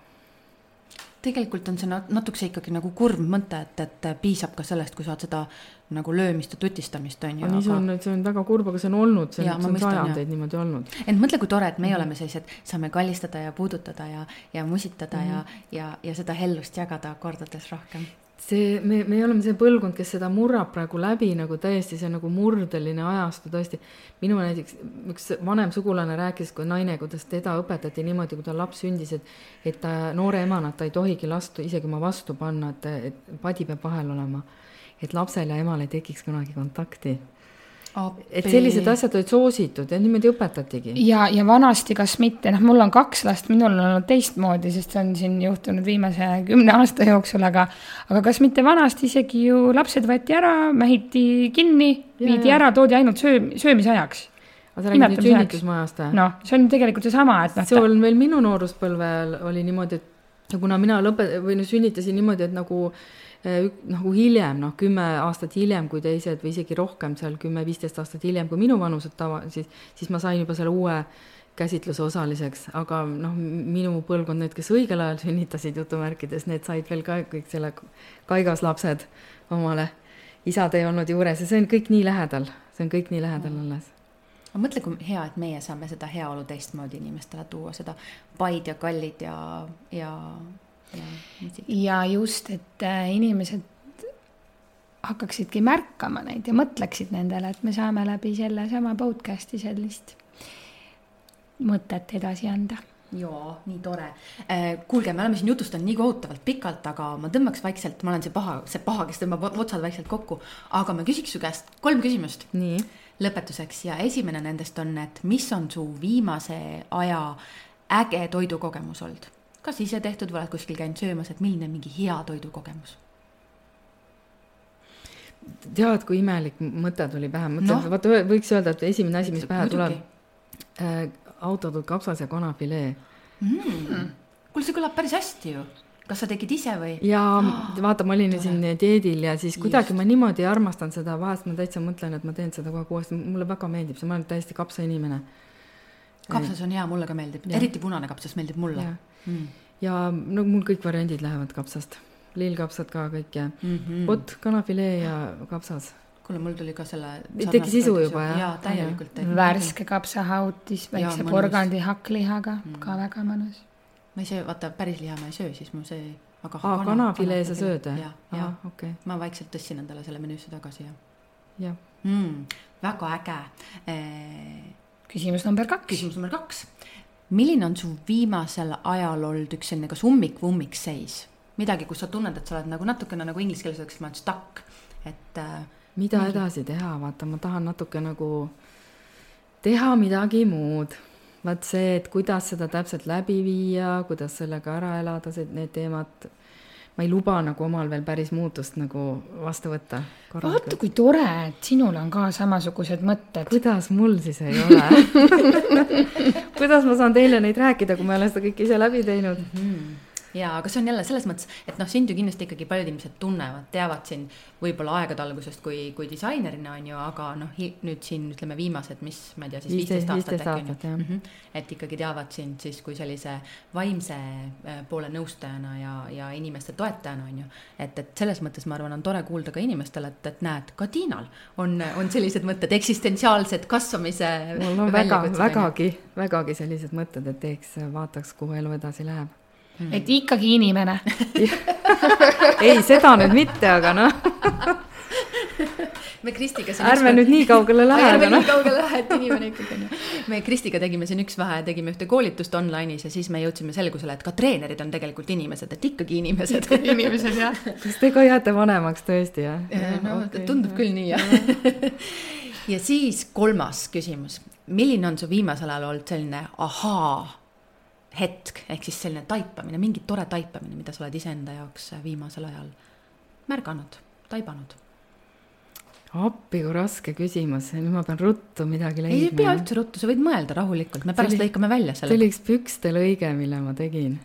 tegelikult on see natukese ikkagi nagu kurb mõte, et, et piisab ka sellest, kui saad seda nagu löömist ja tutistamist, on ju. nii see on, see on väga kurb, aga see on olnud, see on, see on sajandeid niimoodi olnud. ent mõtle, kui tore, et meie mm -hmm. oleme sellised, saame kallistada ja puudutada ja, ja musitada mm -hmm. ja, ja, ja seda hellust jagada kordades rohkem see, me, me oleme see põlvkond, kes seda murrab praegu läbi nagu täiesti, see on nagu murdeline ajastu tõesti. minu näiteks üks vanem sugulane rääkis, kui naine, kuidas teda õpetati niimoodi, kui tal laps sündis, et, et ta noore emana, ta ei tohigi last isegi oma vastu panna, et, et padi peab vahel olema. et lapsel ja emal ei tekiks kunagi kontakti et sellised asjad olid soositud ja niimoodi õpetatigi. ja, ja vanasti kas mitte, noh, mul on kaks last, minul on olnud teistmoodi, sest see on siin juhtunud viimase kümne aasta jooksul, aga aga kas mitte vanasti isegi ju lapsed võeti ära, mähiti kinni, viidi ära, toodi ainult söö, söömise ajaks aga sa räägid nüüd sünnitusmajast või? noh, see on tegelikult seesama, et noh. see on veel minu nooruspõlve ajal oli niimoodi, et kuna mina lõpe- või noh, sünnitasin niimoodi, et nagu Äh, nagu hiljem, noh, kümme aastat hiljem kui teised või isegi rohkem, seal kümme-viisteist aastat hiljem kui minu vanused tava, siis, siis ma sain juba selle uue käsitluse osaliseks, aga noh, minu põlvkond, need, kes õigel ajal sünnitasid jutumärkides, need said veel ka kõik selle kaigaslapsed omale. isad ei olnud juures ja see on kõik nii lähedal, see on kõik nii lähedal mm. alles aga mõtle, kui hea, et meie saame seda heaolu teistmoodi inimestele tuua, seda paid ja kallid ja, ja ja just, et äh, inimesed hakkaksidki märkama neid ja mõtleksid nendele, et me saame läbi sellesama podcast'i sellist mõtet edasi anda jaa, nii tore. Äh, kuulge, me oleme siin jutustanud nii kohutavalt pikalt, aga ma tõmbaks vaikselt, ma olen see paha, see paha, kes tõmbab otsad vaikselt kokku, aga ma küsiks su käest kolm küsimust. nii. lõpetuseks ja esimene nendest on, et mis on su viimase aja äge toidukogemus olnud? Kas ise tehtud või oled kuskil käinud söömas, et milline mingi hea toidukogemus? tead, kui imelik mõte tuli pähe, mõtlesin no., vaata võiks öelda, et esimene asi, mis pähe tuleb äh,, autotud kapsas ja kanafilee mm.. kuule, see kõlab päris hästi ju kas sa tegid ise või? jaa, vaata, ma olin ju siin dieedil ja siis kuidagi Just. ma niimoodi armastan seda, vahest ma täitsa mõtlen, et ma teen seda kogu aeg uuesti, mulle väga meeldib see, ma olen täiesti kapsainimene. Kapsas on hea, mulle ka meeldib, eriti punane kapsas meeldib mulle mm. ja no mul kõik variandid lähevad kapsast, lillkapsad ka kõik ja mm -hmm. pott, kanafilee ja kapsas kuule, mul tuli ka selle. tegi sisu juba jah? jaa, täielikult värske kapsahautis väikse porgandi hakklihaga mm., ka väga mõnus. ma ei söö, vaata päris liha ma ei söö, siis mul see. aga Aa, kanafilee sa sööd või? jah, jah, okei. ma vaikselt tõstsin endale selle menüüsse tagasi ja. jah mm,. väga äge eh.... küsimus number kaks. küsimus number kaks milline on su viimasel ajal olnud üks selline kas ummik või ummikseis? midagi, kus sa tunned, et sa oled nagu natukene nagu inglise keeles öeldakse, ma olen stuck, et äh,. mida mingi... edasi teha, vaata, ma tahan natuke nagu teha midagi muud. vaat see, et kuidas seda täpselt läbi viia, kuidas sellega ära elada, need teemad ma ei luba nagu omal veel päris muutust nagu vastu võtta. vaata, kui tore, et sinul on ka samasugused mõtted. kuidas mul siis ei ole kuidas ma saan teile neid rääkida, kui ma olen seda kõike ise läbi teinud mm? -hmm jaa, aga see on jälle selles mõttes, et noh, sind ju kindlasti ikkagi paljud inimesed tunnevad, teavad sind võib-olla aegade algusest kui, kui disainerina on ju, aga noh, nüüd siin ütleme viimased, mis ma ei tea, siis viisteist aastat äkki on ju. -hmm. et ikkagi teavad sind siis kui sellise vaimse äh, poole nõustajana ja, ja inimeste toetajana on ju. et, et selles mõttes ma arvan, on tore kuulda ka inimestele, et, et näed, ka Tiinal on, on sellised mõtted, eksistentsiaalsed kasvamise. mul on väga, vägagi, vägagi sellised mõtted, et teeks, vaataks, kuhu elu edasi läheb et ikkagi inimene ei, seda nüüd mitte, aga noh me Kristiga siin ärme nüüd nii kaugele lähe, ärme aga noh nii kaugele lähe, et inimene ikkagi on ju. me Kristiga tegime siin üks vahe, tegime ühte koolitust online'is ja siis me jõudsime selgusele, et ka treenerid on tegelikult inimesed, et ikkagi inimesed. inimesed jah. kas te ka jääte vanemaks tõesti, jah? no okay. tundub küll nii, jah ja siis kolmas küsimus, milline on su viimasel ajal olnud selline ahaa hetk, ehk siis selline taipamine, mingi tore taipamine, mida sa oled iseenda jaoks viimasel ajal märganud, taibanud? appi, kui raske küsimus, nüüd ma pean ruttu midagi leidma. ei pea üldse ruttu, sa võid mõelda rahulikult, me pärast oli, lõikame välja selle. see oli üks pükste lõige, mille ma tegin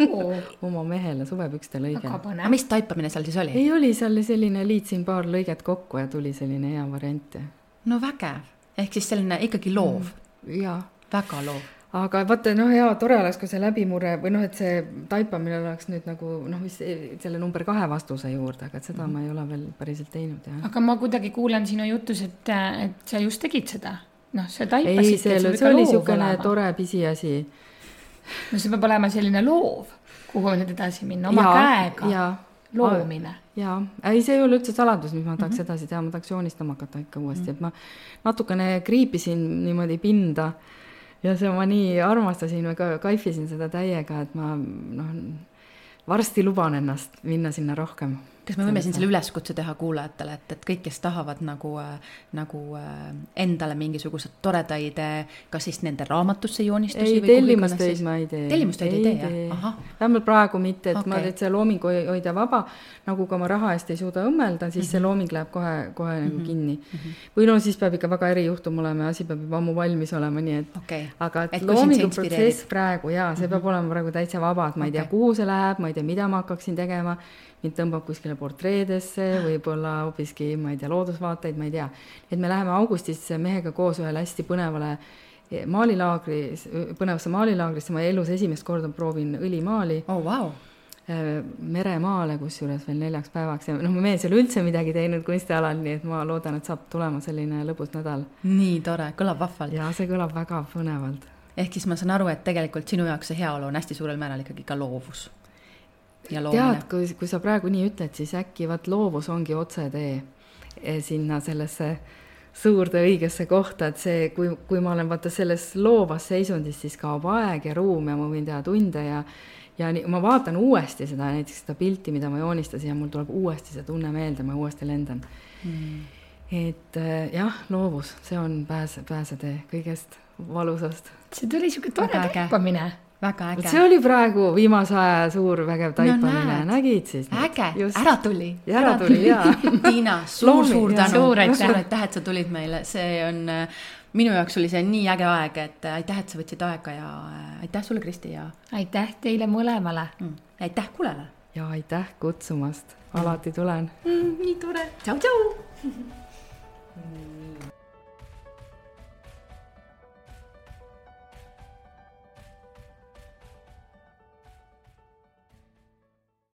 oma mehele suvepükste lõige. aga mis taipamine seal siis oli? ei, oli seal selline, liitsin paar lõiget kokku ja tuli selline hea variant ja. no vägev, ehk siis selline ikkagi loov mm,. jaa. väga loov aga vaata, noh, hea, tore oleks, kui see läbimurre või noh, et see taipamine oleks nüüd nagu noh, mis selle number kahe vastuse juurde, aga et seda mm -hmm. ma ei ole veel päriselt teinud, jah. aga ma kuidagi kuulen sinu jutus, et, et sa just tegid seda. noh, sa taipasid. ei, see, see oli niisugune tore pisiasi. no see peab olema selline loov, kuhu nüüd edasi minna, oma ja, käega loomine. jaa, ei, see ei ole üldse saladus, mis ma tahaks mm -hmm. edasi teha, ma tahaks joonistama hakata ikka uuesti mm, -hmm. et ma natukene kriipisin niimoodi pinda ja see ma nii armastasin ka kaifisin seda täiega, et ma noh, varsti luban ennast minna sinna rohkem kas me võime siin selle üleskutse teha kuulajatele, et, et kõik, kes tahavad nagu, nagu äh, endale mingisuguseid toredaid, kas siis nende raamatusse joonistusi ei, tellimustöid ma ei tee. tellimustöid ei, ei tee, jah? vähemalt praegu mitte, et okay. ma, et see looming hoida vaba, nagu ka ma raha eest ei suuda õmmelda, siis mm -hmm. see mhm. looming läheb kohe, kohe mm -hmm. kinni mm. -hmm. või no siis peab ikka väga erijuhtum olema ja asi peab juba ammu valmis olema, nii et okay. aga et, et loomingu protsess praegu jaa, see mm -hmm. peab olema praegu täitsa vaba, et ma ei okay. tea, kuhu see läheb, ma ei tea, mida ma hakkaksin tegema mind tõmbab kuskile portreedesse, võib-olla hoopiski, ma ei tea, loodusvaateid, ma ei tea. et me läheme augustis mehega koos ühele hästi põnevale maalilaagris, põnevasse maalilaagrisse, ma elus esimest korda proovin õlimaali oh,. Wow. meremaale, kusjuures veel neljaks päevaks ja noh, mu mees ei ole üldse midagi teinud kunstialal, nii et ma loodan, et saab tulema selline lõbus nädal. nii tore, kõlab vahvalt. jaa, see kõlab väga põnevalt. ehk siis ma saan aru, et tegelikult sinu jaoks see heaolu on hästi suurel määral ikkagi ka loovus tead, kui, kui sa praegu nii ütled, siis äkki vaat loovus ongi otsetee eh, sinna sellesse suurde õigesse kohta, et see, kui, kui ma olen vaata selles loovas seisundis, siis kaob aeg ja ruum ja ma võin teha tunde ja ja nii, ma vaatan uuesti seda, näiteks seda pilti, mida ma joonistasin ja mul tuleb uuesti see tunne meelde, ma uuesti lendan. Mm.. et eh, jah, loovus, see on pääse, pääsetee kõigest valusast. see tuli niisugune tore taipamine väga äge. see oli praegu viimase aja suur vägev taipamine. no,, nägid siis? äge, ära tuli. ära tuli jaa. Tiina suur,, suur-suur tänu, suur aitäh, et sa tulid meile, see on, minu jaoks oli see nii äge aeg, et aitäh, et sa võtsid aega ja äh, aitäh sulle, Kristi ja. aitäh teile mõlemale. Mm.. aitäh kuulajale. ja aitäh kutsumast, alati tulen. Mm,. nii tore, tšau-tšau